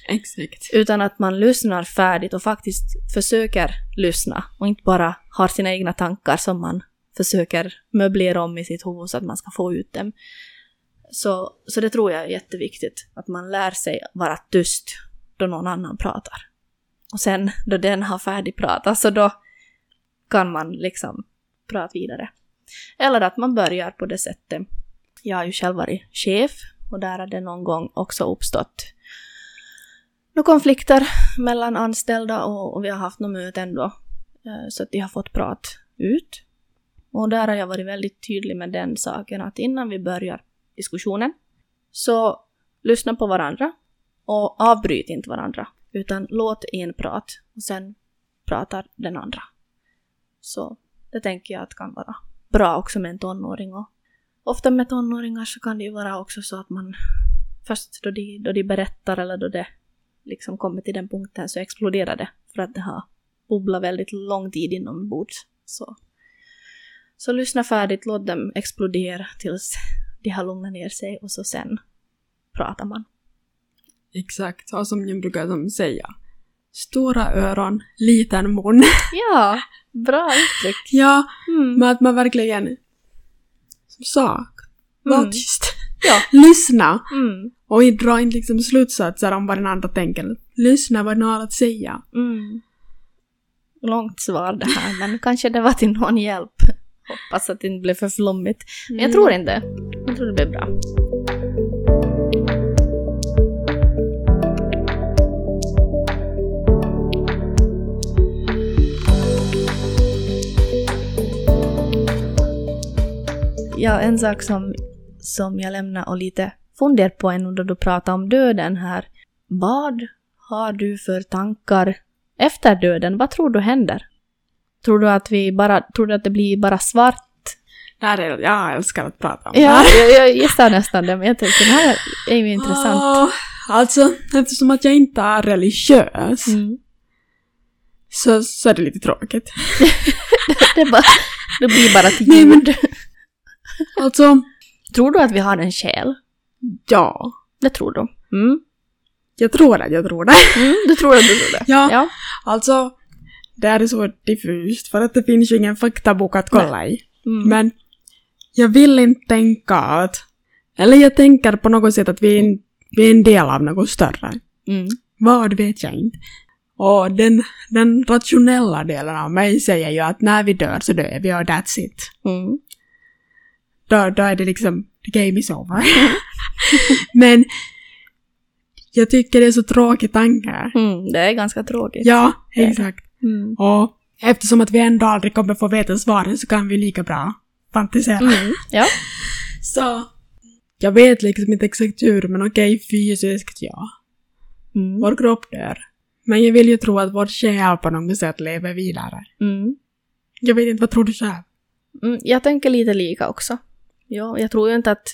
Exakt. utan att man lyssnar färdigt och faktiskt försöker lyssna och inte bara har sina egna tankar som man försöker möblera om i sitt huvud så att man ska få ut dem. Så, så det tror jag är jätteviktigt, att man lär sig vara tyst då någon annan pratar. Och sen då den har färdigpratat så då kan man liksom prata vidare. Eller att man börjar på det sättet. Jag har ju själv varit chef och där har det någon gång också uppstått några konflikter mellan anställda och, och vi har haft några möten då. Eh, så att de har fått prat ut. Och där har jag varit väldigt tydlig med den saken att innan vi börjar diskussionen så lyssna på varandra och avbryt inte varandra. Utan låt en prata och sen pratar den andra. Så det tänker jag att kan vara bra också med en tonåring. Och ofta med tonåringar så kan det ju vara också så att man först då de, då de berättar eller då det liksom kommer till den punkten så exploderar det för att det har bubblat väldigt lång tid inombords. Så, så lyssna färdigt, låt dem explodera tills de har lugnat ner sig och så sen pratar man. Exakt. Och som jag brukar säga. Stora öron, liten mun. Ja, bra uttryck. ja, Mm. men att man verkligen sak. Var Mm. tyst. Ja. Lyssna. Mm. Och dra inte liksom slutsatser om vad den andra tänker. Lyssna vad den har att säga. Mm. Långt svar det här, men kanske det var till någon hjälp. Hoppas att det inte blev för flummigt. Men jag tror inte. Jag tror det blir bra. Ja, en sak som, som jag lämnar och lite funderar på ännu då du pratar om döden här. Vad har du för tankar efter döden? Vad tror du händer? Tror du att vi bara, tror du att det blir bara svart? Det här är, jag älskar att prata om det här. jag, jag gissar nästan det, men jag tänkte det här är ju intressant. Ah, alltså, eftersom att jag inte är religiös Mm. så, så är det lite tråkigt. Det, bara, det blir bara till Nej, men- ljud. Alltså, Tror du att vi har en själ? ja. Det tror du. Mm. Jag tror att jag tror det. Mm, du tror att du tror det? Ja. ja. Alltså, det är så diffust för att det finns ju ingen faktabok att kolla i. Mm. Men jag vill inte tänka att... Eller jag tänker på något sätt att vi är en, vi är en del av något större. Mm. Vad vet jag inte. Och den, den rationella delen av mig säger ju att när vi dör så dör vi och that's it. Mm. Då, då är det liksom, the game is over. Men jag tycker det är så tråkig tanke. Mm. Det är ganska tråkigt. Ja, exakt. Mm. Och eftersom att vi ändå aldrig kommer få veta svaren så kan vi lika bra fantisera. Mm. Ja. Så jag vet liksom inte exakt hur, men okej, fysiskt ja. Mm. Vår kropp dör. Men jag vill ju tro att vår själ på något sätt lever vidare. Mm. Jag vet inte, vad tror du själv? Mm, jag tänker lite lika också. Ja, jag tror ju inte att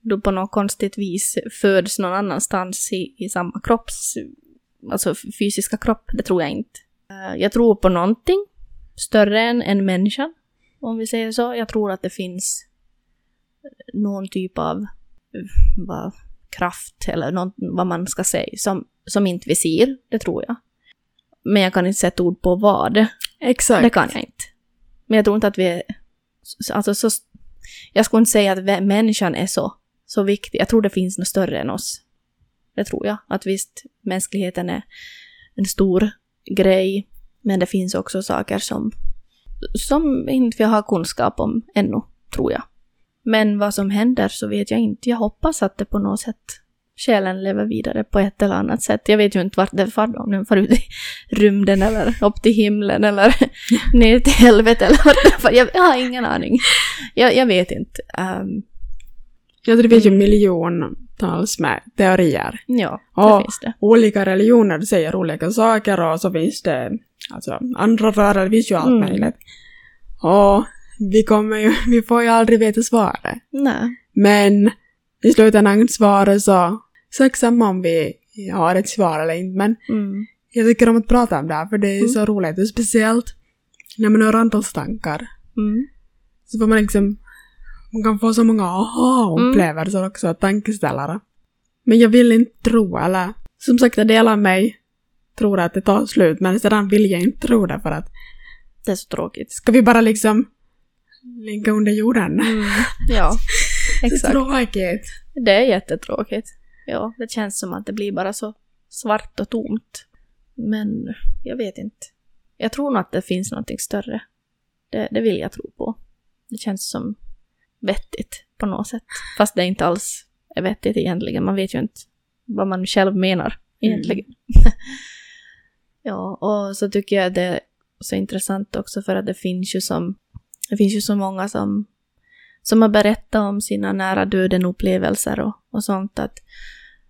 du på något konstigt vis föds någon annanstans i, i samma kropps... Alltså fysiska kropp, det tror jag inte. Eh, Jag tror på någonting större än en människa, om vi säger så. Jag tror att det finns någon typ av eh, vad, kraft, eller någon, vad man ska säga, som, som inte vi ser. Det tror jag. Men jag kan inte sätta ord på vad. Exakt. Det kan jag inte. Men jag tror inte att vi är... Alltså så... Jag skulle inte säga att människan är så, så viktig. Jag tror det finns något större än oss. Det tror jag. Att visst, mänskligheten är en stor grej. Men det finns också saker som, som inte vi har kunskap om ännu, tror jag. Men vad som händer så vet jag inte. Jag hoppas att det på något sätt själen lever vidare på ett eller annat sätt. Jag vet ju inte vart den far, om den far ut i rymden eller upp till himlen eller ner till helvetet eller vart den far. Jag, jag har ingen aning. Jag, jag vet inte. Ehm, Jag tror det finns ju Mm. miljon massatals med teorier. Ja, det Ja. finns det. Olika religioner säger olika saker och så finns det alltså andra rörelser, det finns ju allt Mm. möjligt. Och vi kommer ju, vi får ju aldrig veta svaret. Nej. Men i slutändan svaret så, sak samma om vi har ett svar eller inte. Men Mm. jag tycker om att prata om det här för det är Mm. så roligt. Och speciellt när man hör andras tankar. Mm. Så får man liksom, man kan få så många aha-upplevelser också, tankeställare. Men jag vill inte tro, eller som sagt, en del av mig tror att det tar slut, men sedan vill jag inte tro det för att Det är så tråkigt. ska vi bara liksom ligga under jorden? Mm. Ja, Så exakt. tråkigt. Det är jättetråkigt. Ja, det känns som att det blir bara så svart och tomt. Men jag vet inte. Jag tror nog att det finns någonting större. Det, det vill jag tro på. Det känns som vettigt på något sätt. Fast det inte alls är vettigt egentligen. Man vet ju inte vad man själv menar egentligen. ja, och så tycker jag det är så intressant också för att det finns ju som det finns ju så många som som har berättat om sina nära döden-upplevelser och, och sånt. att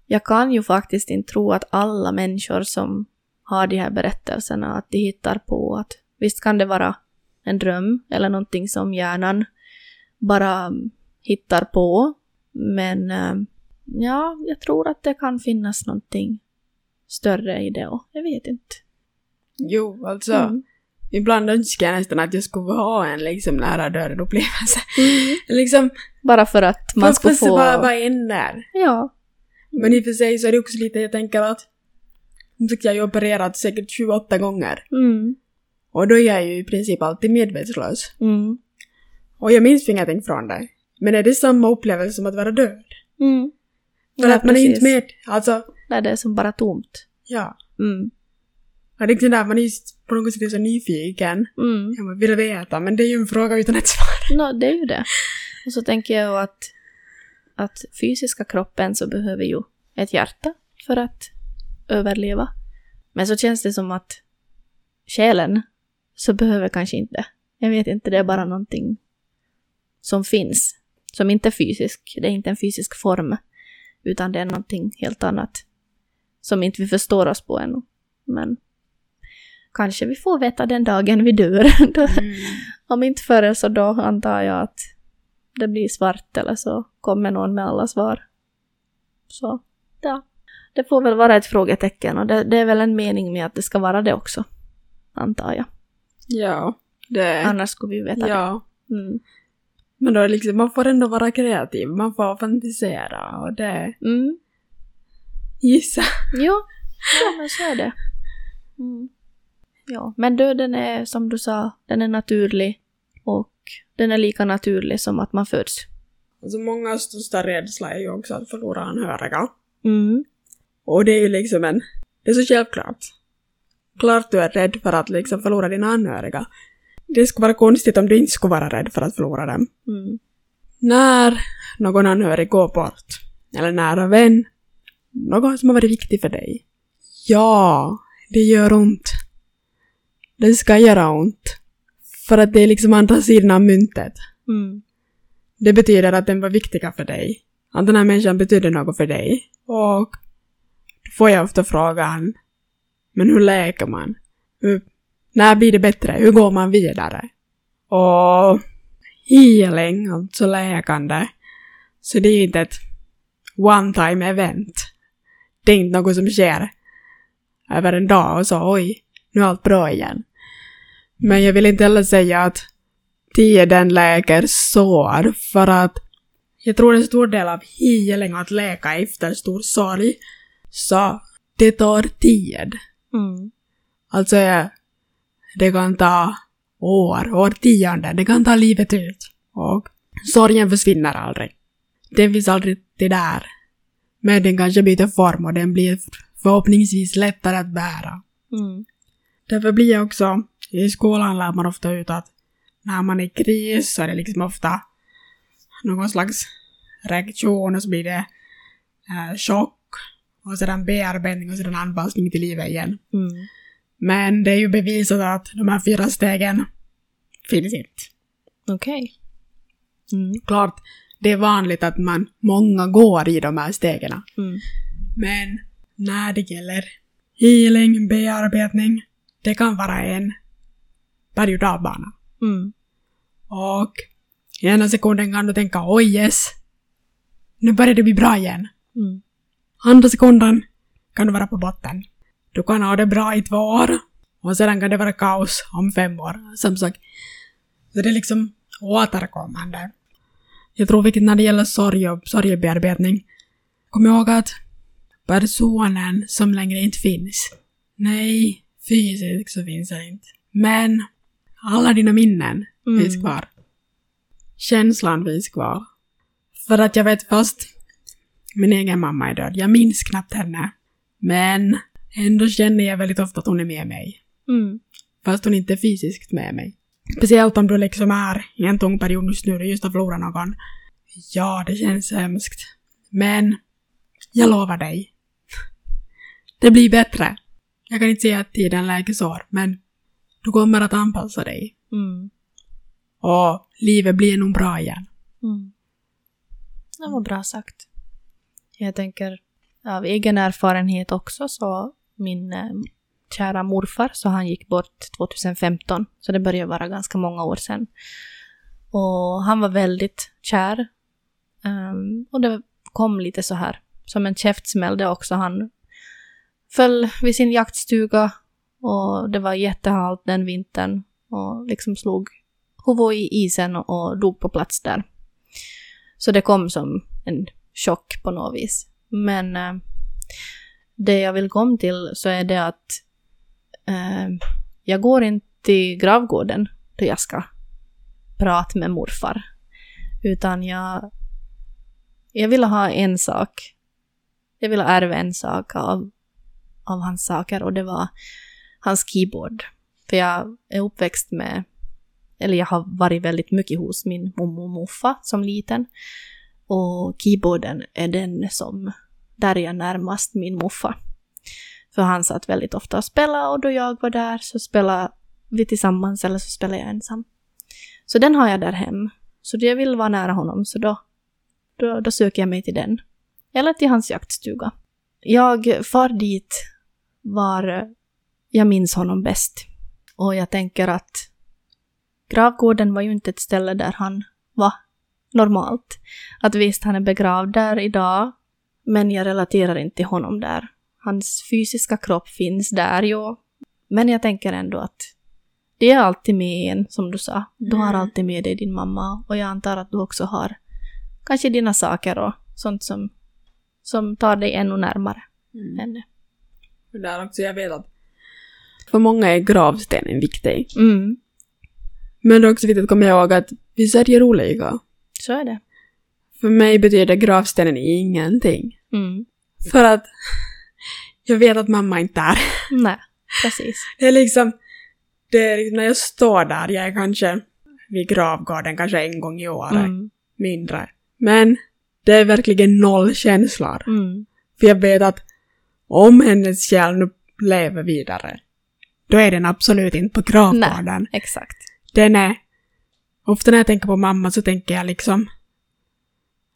Jag kan ju faktiskt inte tro att alla människor som har de här berättelserna, att de hittar på att visst kan det vara en dröm eller någonting som hjärnan bara hittar på. Men eh, ja, jag tror att det kan finnas någonting större i det och jag vet inte. Jo, alltså. Mm. Ibland önskar jag nästan att jag skulle ha en liksom nära döden upplevelse. Mm. liksom, Bara för att man ska få... bara vara in där. Ja. Men i och för sig så är det också lite, jag tänker att som sagt, jag ju opererat säkert 28 gånger. Mm. Och då är jag ju i princip alltid medvetslös. Mm. Och jag minns ingenting från det. Men är det samma upplevelse som att vara död? Mm. För Ja, att man är inte precis. med. Alltså, Nej, det är som bara tomt. ja. Mm. Och det är där man är på något sätt så nyfiken. Mm. Jag vill veta, men det är ju en fråga utan ett svar. No, det är ju det. Och så tänker jag att, att fysiska kroppen så behöver ju ett hjärta för att överleva. Men så känns det som att själen så behöver kanske inte. Jag vet inte, det är bara någonting som finns. Som inte är fysisk. Det är inte en fysisk form. Utan det är någonting helt annat. Som inte vi förstår oss på ännu. Men kanske vi får veta den dagen vi dör. Då- om inte förr så då antar jag att det blir svart eller så kommer någon med alla svar. Så, ja. Det får väl vara ett frågetecken och det, det är väl en mening med att det ska vara det också. Antar jag. Ja, det... Annars skulle vi veta Ja. det. Mm. Men då liksom, man får ändå vara kreativ, man får fantisera och det... Mm. Gissa. Jo, ja men så är det. Mm. Ja, men döden är som du sa, den är naturlig och den är lika naturlig som att man föds. Alltså många största rädsla är ju också att förlora anhöriga. Mm. Och det är ju liksom en... Det är så självklart. Klart du är rädd för att liksom förlora dina anhöriga. Det skulle vara konstigt om du inte skulle vara rädd för att förlora dem. Mm. När någon anhörig går bort, eller nära vän, någon som har varit viktig för dig. Ja, det gör ont. Det ska göra ont. För att det är liksom andra sidan av myntet. Mm. Det betyder att den var viktiga för dig. Att den här människan betyder något för dig. Och då får jag ofta frågan, men hur läker man? Hur, när blir det bättre? Hur går man vidare? Och healing, alltså läkande, så det är inte ett one-time event. Det är inte något som sker över en dag och så oj, nu är allt bra igen. Men jag vill inte heller säga att tiden läker sår för att jag tror en stor del av healing att läka efter stor sorg så det tar tid. Mm. Alltså det kan ta år, årtionden, det kan ta livet ut. Och sorgen försvinner aldrig. Den finns aldrig det där. Men den kanske byter form och den blir förhoppningsvis lättare att bära. Mm. Därför blir jag också, i skolan lär man ofta ut att när man är i kris så är det liksom ofta någon slags reaktion och så blir det eh, chock och sedan bearbetning och sedan anpassning till livet igen. Mm. Men det är ju bevisat att de här fyra stegen finns inte. Okej. Mm. Klart, det är vanligt att man, många går i de här stegen. Mm. Men när det gäller healing, bearbetning, det kan vara en berg och dalbana. Mm. Och i ena sekunden kan du tänka oj yes, nu börjar det bli bra igen. Mm. Andra sekunden kan du vara på botten. Du kan ha det bra i två år och sedan kan det vara kaos om fem år. Som sagt, så det är liksom återkommande. Jag tror vilket när det gäller sorg och sorgebearbetning, kom ihåg att personen som längre inte finns, nej, fysiskt så finns det inte. Men alla dina minnen Mm. finns kvar. Känslan finns kvar. För att jag vet fast min egen mamma är död, jag minns knappt henne. Men ändå känner jag väldigt ofta att hon är med mig. Mm. Fast hon inte är fysiskt med mig. Speciellt om du liksom är i en tung period just nu, du just har förlorat någon. Ja, det känns hemskt. Men jag lovar dig. Det blir bättre. Jag kan inte säga att tiden läker sår, men du kommer att anpassa dig. Mm. Och livet blir nog bra igen. Mm. Det var bra sagt. Jag tänker av egen erfarenhet också så min eh, kära morfar så han gick bort 2015 så det börjar vara ganska många år sedan. Och han var väldigt kär. Ehm, och det kom lite så här som en käftsmäll det också. Han föll vid sin jaktstuga och det var jättehalt den vintern och liksom slog huvudet i isen och, dog på plats där. Så det kom som en chock på något vis. Men äh, det jag vill komma till så är det att äh, jag går inte till gravgården då jag ska prata med morfar. Utan jag, jag ville ha en sak. Jag ville ärva en sak av, av hans saker och det var hans keyboard. För jag är uppväxt med eller jag har varit väldigt mycket hos min mormor och morfar som liten. Och keyboarden är den som, där är jag närmast min morfar. För han satt väldigt ofta och spelade och då jag var där så spelade vi tillsammans eller så spelade jag ensam. Så den har jag där hem. Så jag vill vara nära honom så då, då, då söker jag mig till den. Eller till hans jaktstuga. Jag far dit var jag minns honom bäst. Och jag tänker att gravgården var ju inte ett ställe där han var normalt. Att visst, han är begravd där idag, men jag relaterar inte till honom där. Hans fysiska kropp finns där, jo. Men jag tänker ändå att det är alltid med en, som du sa. Du har Mm. alltid med dig din mamma och jag antar att du också har kanske dina saker och sånt som, som tar dig ännu närmare henne. Och där också, jag vet att för många är gravstenen viktig. Mm, Men det är också viktigt att komma ihåg att vi sörjer olika. så är det. För mig betyder gravstenen ingenting. Mm. För att jag vet att mamma inte är. Nej, precis. Det är liksom, det är liksom när jag står där, jag är kanske vid gravgården kanske en gång i året, Mm. mindre. Men det är verkligen noll känslor. Mm. För jag vet att om hennes själ nu lever vidare, då är den absolut inte på gravgården. Exakt. Den är... Ofta när jag tänker på mamma så tänker jag liksom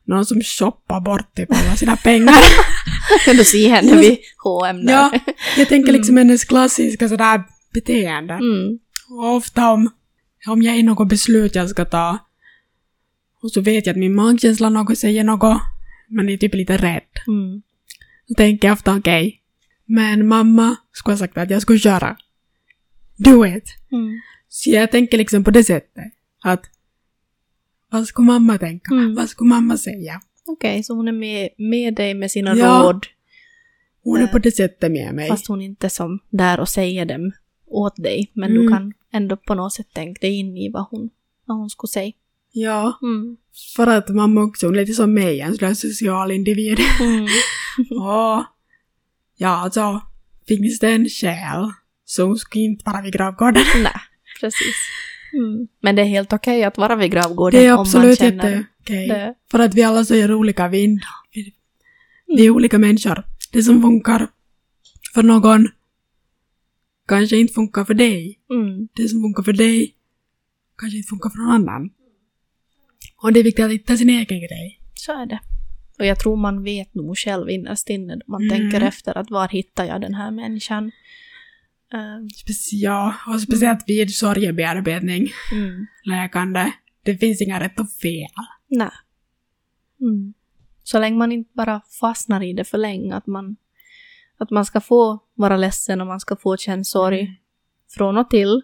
någon som shoppar bort typ alla sina pengar. Kan du se henne vid H&M där? ja, jag tänker liksom hennes klassiska sådär beteende. Mm. Och ofta om, om jag är något beslut jag ska ta och så vet jag att min magkänsla något säger något, men är typ lite rädd. Mm. Då tänker jag ofta okej, men mamma skulle ha sagt att jag skulle köra. Do it! Mm. Så jag tänker liksom på det sättet att vad skulle mamma tänka? Mm. Vad skulle mamma säga? Okej, så hon är med, med dig med sina Ja. råd, Hon är Eh, på det sättet med mig. fast hon inte som där och säger dem åt dig. Men du Mm. kan ändå på något sätt tänka dig in i vad hon, vad hon skulle säga. Ja, Mm. för att mamma också, hon är lite som mig, en slags social individ. Mm. Och ja, alltså, finns det en själ så skulle inte vara vid gravgården. Nej, precis. Mm. Men det är helt okej att vara vid gravgården Det är om man absolut känner jätteokej. det. För att vi alla så är olika, vi, är- vi, är olika människor. Det som funkar för någon kanske inte funkar för dig. Mm. Det som funkar för dig kanske inte funkar för någon annan. Och det är viktigt att hitta sin egen grej. Så är det. Och jag tror man vet nog själv innerst inne, man Mm. tänker efter att var hittar jag den här människan? Eh, Speci- ja, och speciellt vid sorgebearbetning, mm. läkande. Det finns inga rätt och fel. Nej. Mm. Så länge man inte bara fastnar i det för länge, att man, att man ska få vara ledsen och man ska få känna sorg från och till.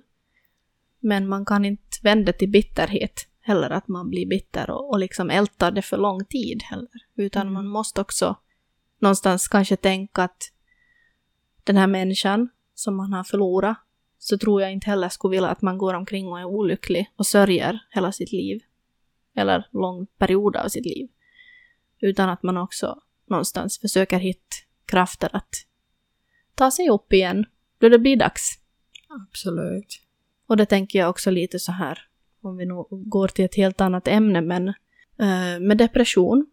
Men man kan inte vända till bitterhet heller, att man blir bitter och, och liksom ältar det för lång tid heller. Utan Mm. man måste också någonstans kanske tänka att den här människan som man har förlorat, så tror jag inte heller skulle vilja att man går omkring och är olycklig och sörjer hela sitt liv. Eller lång period av sitt liv. Utan att man också någonstans försöker hitta krafter att ta sig upp igen då det blir dags. Absolut. Och det tänker jag också lite så här, om vi nu går till ett helt annat ämne, men eh, med depression,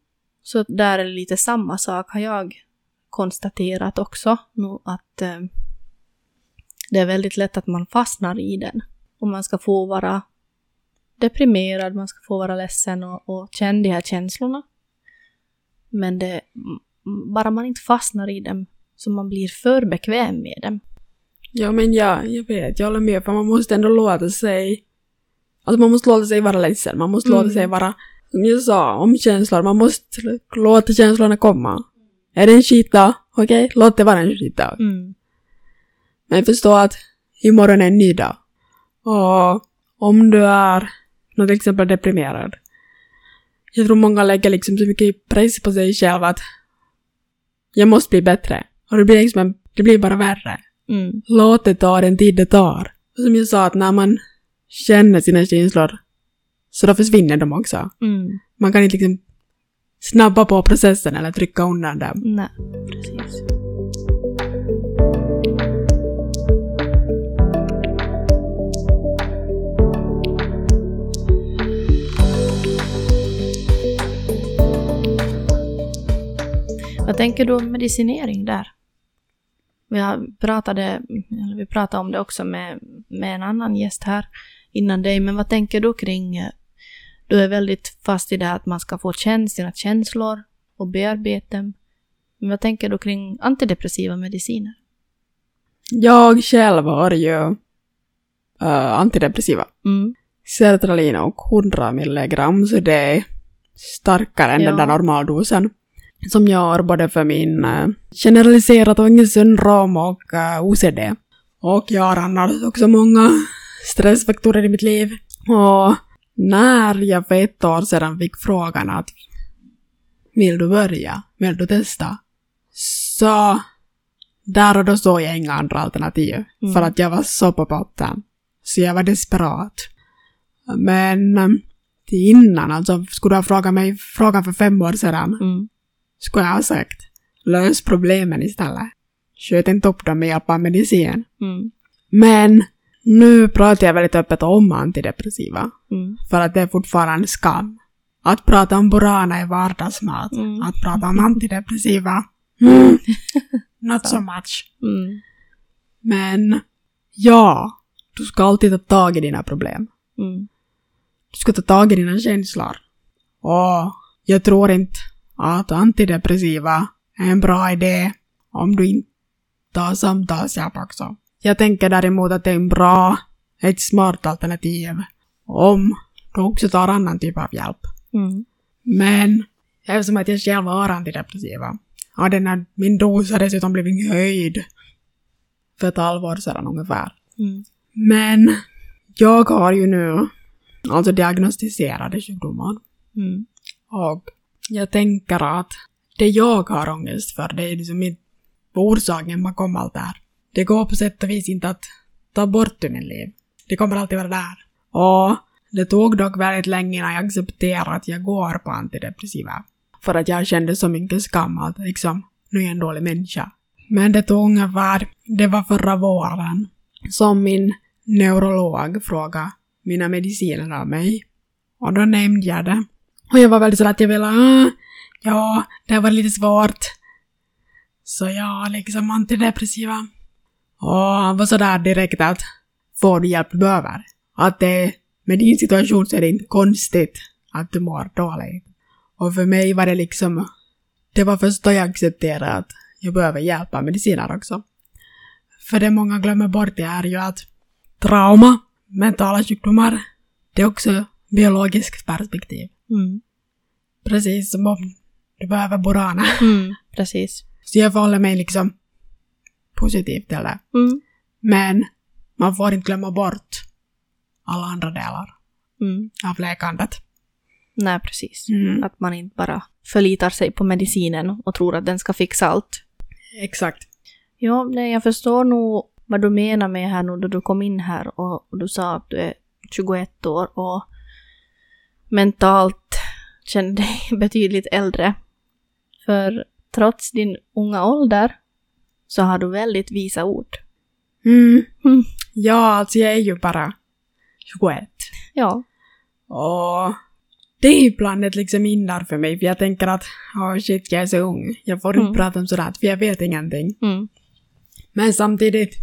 så där är det lite samma sak har jag konstaterat också, nu att eh, det är väldigt lätt att man fastnar i den. Och man ska få vara deprimerad, man ska få vara ledsen och, och känna de här känslorna. Men det, bara man inte fastnar i dem, så man blir för bekväm med dem. Ja, men ja, jag vet, jag håller med, för man måste ändå låta sig... Alltså man måste låta sig vara ledsen, man måste Mm. låta sig vara, som jag sa, om känslor, man måste låta känslorna komma. Är det en skitdag? Okej, låt det vara en skitdag. Mm. Men förstå att imorgon är en ny dag. Och om du är, till exempel deprimerad. Jag tror många lägger liksom så mycket press på sig själva att jag måste bli bättre. Och det blir liksom, en- det blir bara värre. Mm. Låt det ta den tid det tar. Och som jag sa, att när man känner sina känslor så då försvinner de också. Mm. Man kan inte liksom snabba på processen eller trycka undan dem. Nej, precis. Vad tänker du om medicinering där? Vi, har pratade, vi pratade om det också med, med en annan gäst här innan dig, men vad tänker du kring... Du är väldigt fast i det här att man ska få känna sina känslor och bearbeta dem. Men vad tänker du kring antidepressiva mediciner? Jag själv har ju äh, antidepressiva. Mm. sertralin och 100 milligram, så det är starkare än Ja. den där normaldosen. Som jag har både för min uh, generaliserat ångestsyndrom och OCD. Och jag har annars också många stressfaktorer i mitt liv. Och när jag för ett år sedan fick frågan att vill du börja? Vill du testa? Så där och då såg jag inga andra alternativ. Mm. För att jag var så på botten. Så jag var desperat. Men eh, innan, alltså skulle du ha frågat mig frågan för fem år sedan, Mm. Skulle jag ha sagt lös problemen istället. Sköt inte upp dem med hjälp av medicin. Mm. Men nu pratar jag väldigt öppet om antidepressiva. Mm. För att det är fortfarande skam. Att prata om Burana är vardagsmat. Mm. Att prata om antidepressiva, mm, not so much. Mm. Men ja, du ska alltid ta tag i dina problem. Mm. Du ska ta tag i dina känslor. Och jag tror inte att antidepressiva är en bra idé om du inte tar samtalshjälp också. Jag tänker däremot att det är en bra, ett smart alternativ om du också tar annan typ av hjälp. Mm. Men eftersom att jag själv har antidepressiva har den här, min dos har dessutom blivit höjd för ett halvår sedan ungefär. Mm. Men jag har ju nu alltså diagnostiserade sjukdomar. Mm. Och jag tänker att det jag har ångest för, det är liksom inte orsaken bakom allt det här. Det går på sätt och vis inte att ta bort ur min liv. Det kommer alltid vara där. Och det tog dock väldigt länge innan jag accepterade att jag går på antidepressiva. För att jag kände så mycket skam att liksom, nu är jag en dålig människa. Men det tog ungefär, det var förra våren, som min neurolog frågade mina mediciner av mig. Och då nämnde jag det. Och jag var väldigt sådär att jag ville, ah, ja, det var lite svårt. Så jag liksom antidepressiva. Och han var sådär direkt att, får du hjälp du behöver? Att det, med din situation så är det inte konstigt att du mår dåligt. Och för mig var det liksom, det var först då jag accepterade att jag behöver hjälp av mediciner också. För det många glömmer bort det är ju att trauma, mentala sjukdomar, det är också biologiskt perspektiv. Mm. Precis som om du behöver borana. Mm. Precis. Så jag förhåller mig liksom positivt till det. Mm. Men man får inte glömma bort alla andra delar Mm. av läkandet. Nej, precis. Mm. Att man inte bara förlitar sig på medicinen och tror att den ska fixa allt. Exakt. Ja, nej, jag förstår nog vad du menar med här nu då du kom in här och, och du sa att du är 21 år och mentalt känner dig betydligt äldre. För trots din unga ålder så har du väldigt visa ord. Mm. Mm. Ja, alltså jag är ju bara 21. Ja. Och det är ibland ett liksom hinder för mig, för jag tänker att oh shit, jag är så ung. Jag får inte Mm. prata om sådär, för jag vet ingenting. Mm. Men samtidigt,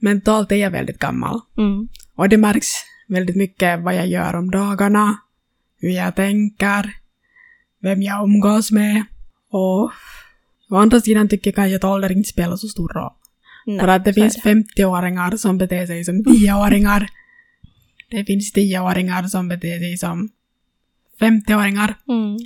mentalt är jag väldigt gammal. Mm. Och det märks väldigt mycket vad jag gör om dagarna, hur jag tänker, vem jag umgås med. Och å andra sidan tycker jag kanske att ålder inte spelar så stor roll. Nej, För att det finns 50-åringar som beter sig som 10-åringar. Det finns 10-åringar som beter sig som 50-åringar. Mm.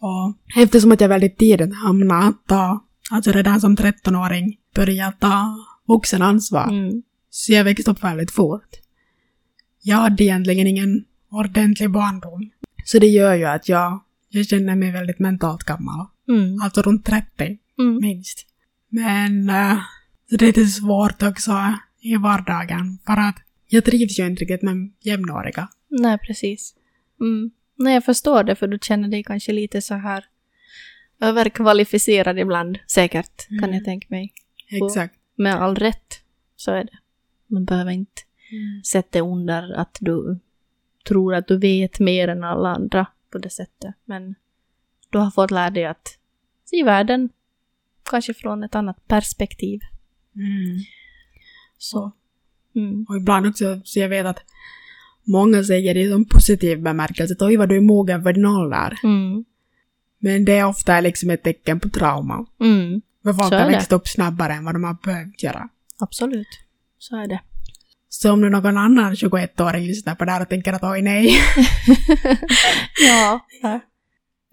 Och eftersom att jag väldigt tidigt hamnade att ta, alltså redan som 13-åring, började ta vuxenansvar. Mm. Så jag växte upp väldigt fort. Jag hade egentligen ingen ordentlig barndom. Så det gör ju att jag, jag känner mig väldigt mentalt gammal. Mm. Alltså runt 30, Mm. minst. Men så det är lite svårt också i vardagen för att jag trivs ju inte riktigt med jämnåriga. Nej, precis. Mm. Nej, jag förstår det, för du känner dig kanske lite så här överkvalificerad ibland, säkert, kan Mm. jag tänka mig. Exakt. Med all rätt, så är det. Man behöver inte sätta under att du tror att du vet mer än alla andra på det sättet. Men du har fått lära dig att se världen kanske från ett annat perspektiv. Mm. Så. Mm. Och ibland också, så jag vet att många säger det som positiv bemärkelse, att oj vad du är mogen för din ålder. Mm. Men det är ofta liksom ett tecken på trauma. Mm. För folk har växt upp snabbare än vad de har behövt göra. Absolut. Så är det. Så om nu någon annan 21-åring lyssnar på det här och tänker att oj nej. ja.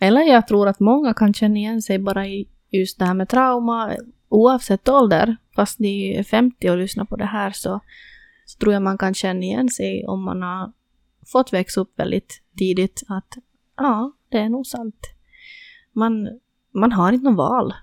Eller jag tror att många kan känna igen sig bara i just det här med trauma, oavsett ålder. Fast ni är 50 och lyssnar på det här så, så tror jag man kan känna igen sig om man har fått växa upp väldigt tidigt att ja, det är nog sant. Man, man har inte någon val.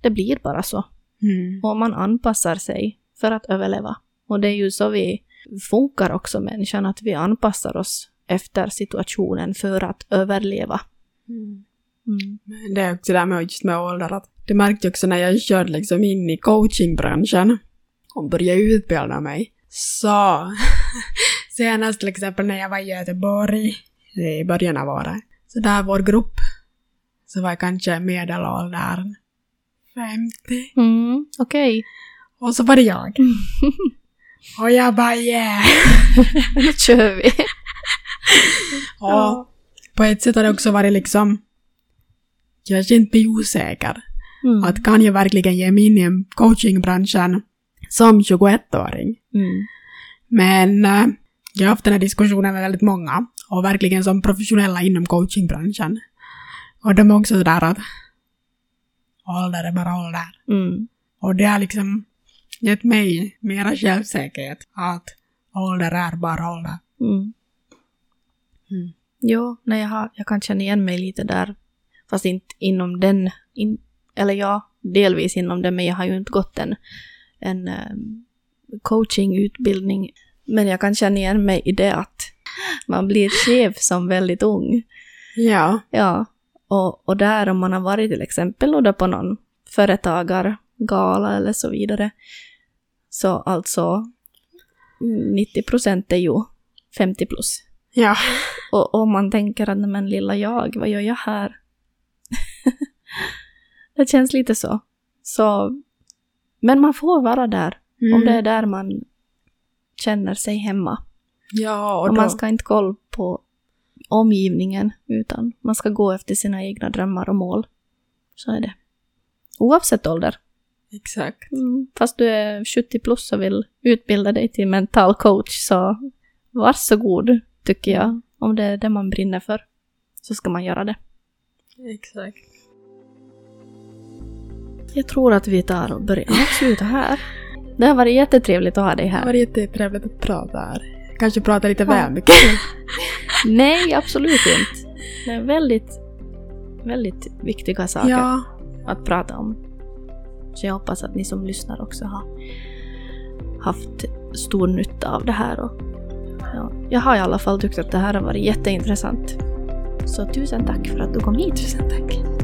Det blir bara så. Mm. Och man anpassar sig för att överleva. Och det är ju så vi funkar också människan, att vi anpassar oss efter situationen för att överleva. Mm. Mm. Det är också det här med just med ålder att det märkte jag också när jag körde liksom in i coachingbranschen och började utbilda mig. Så senast till exempel när jag var i Göteborg i början av året. Så där vår grupp så var jag kanske medelåldern 50. Mm, Okej, Och så var det jag. Och jag bara yeah! nu kör vi. Och på ett sätt har det också varit liksom jag kände mig osäker. Mm. Att kan jag verkligen ge mig in i coachingbranschen som 21-åring? Mm. Men eh, jag har haft den här diskussionen med väldigt många och verkligen som professionella inom coachingbranschen. Och de är också sådär att ålder är bara ålder. Mm. Och det har liksom gett mig mera självsäkerhet att ålder är bara ålder. Mm. Mm. Jo, nej, jag, har, jag kan känna igen mig lite där. Fast inte inom den, in, eller ja, delvis inom den, men jag har ju inte gått en, en um, coachingutbildning. Men jag kan känna igen mig i det att man blir chef som väldigt ung. Ja. Ja, och, och där om man har varit till exempel då på någon företagargala eller så vidare, så alltså 90 procent är ju 50 plus. Ja. Och om man tänker att "Nej, men lilla jag, vad gör jag här? det känns lite så. så. Men man får vara där, om Mm. det är där man känner sig hemma. Ja, och Och man ska inte kolla på omgivningen, utan man ska gå efter sina egna drömmar och mål. Så är det. Oavsett ålder. Exakt. Mm, fast du är 70 plus och vill utbilda dig till mental coach, så varsågod, tycker jag. Om det är det man brinner för, så ska man göra det. Exakt. Jag tror att vi tar och börjar avsluta här. Det har varit jättetrevligt att ha dig Det här. var jättetrevligt att prata här. Kanske prata lite Ja. väl mycket. Nej, absolut inte. Det är väldigt, väldigt viktiga saker ja, att prata om. Så jag hoppas att ni som lyssnar också har haft stor nytta av det här. Och, ja, jag har i alla fall tyckt att det här har varit jätteintressant. Så tusen tack för att du kom hit. tusen tack.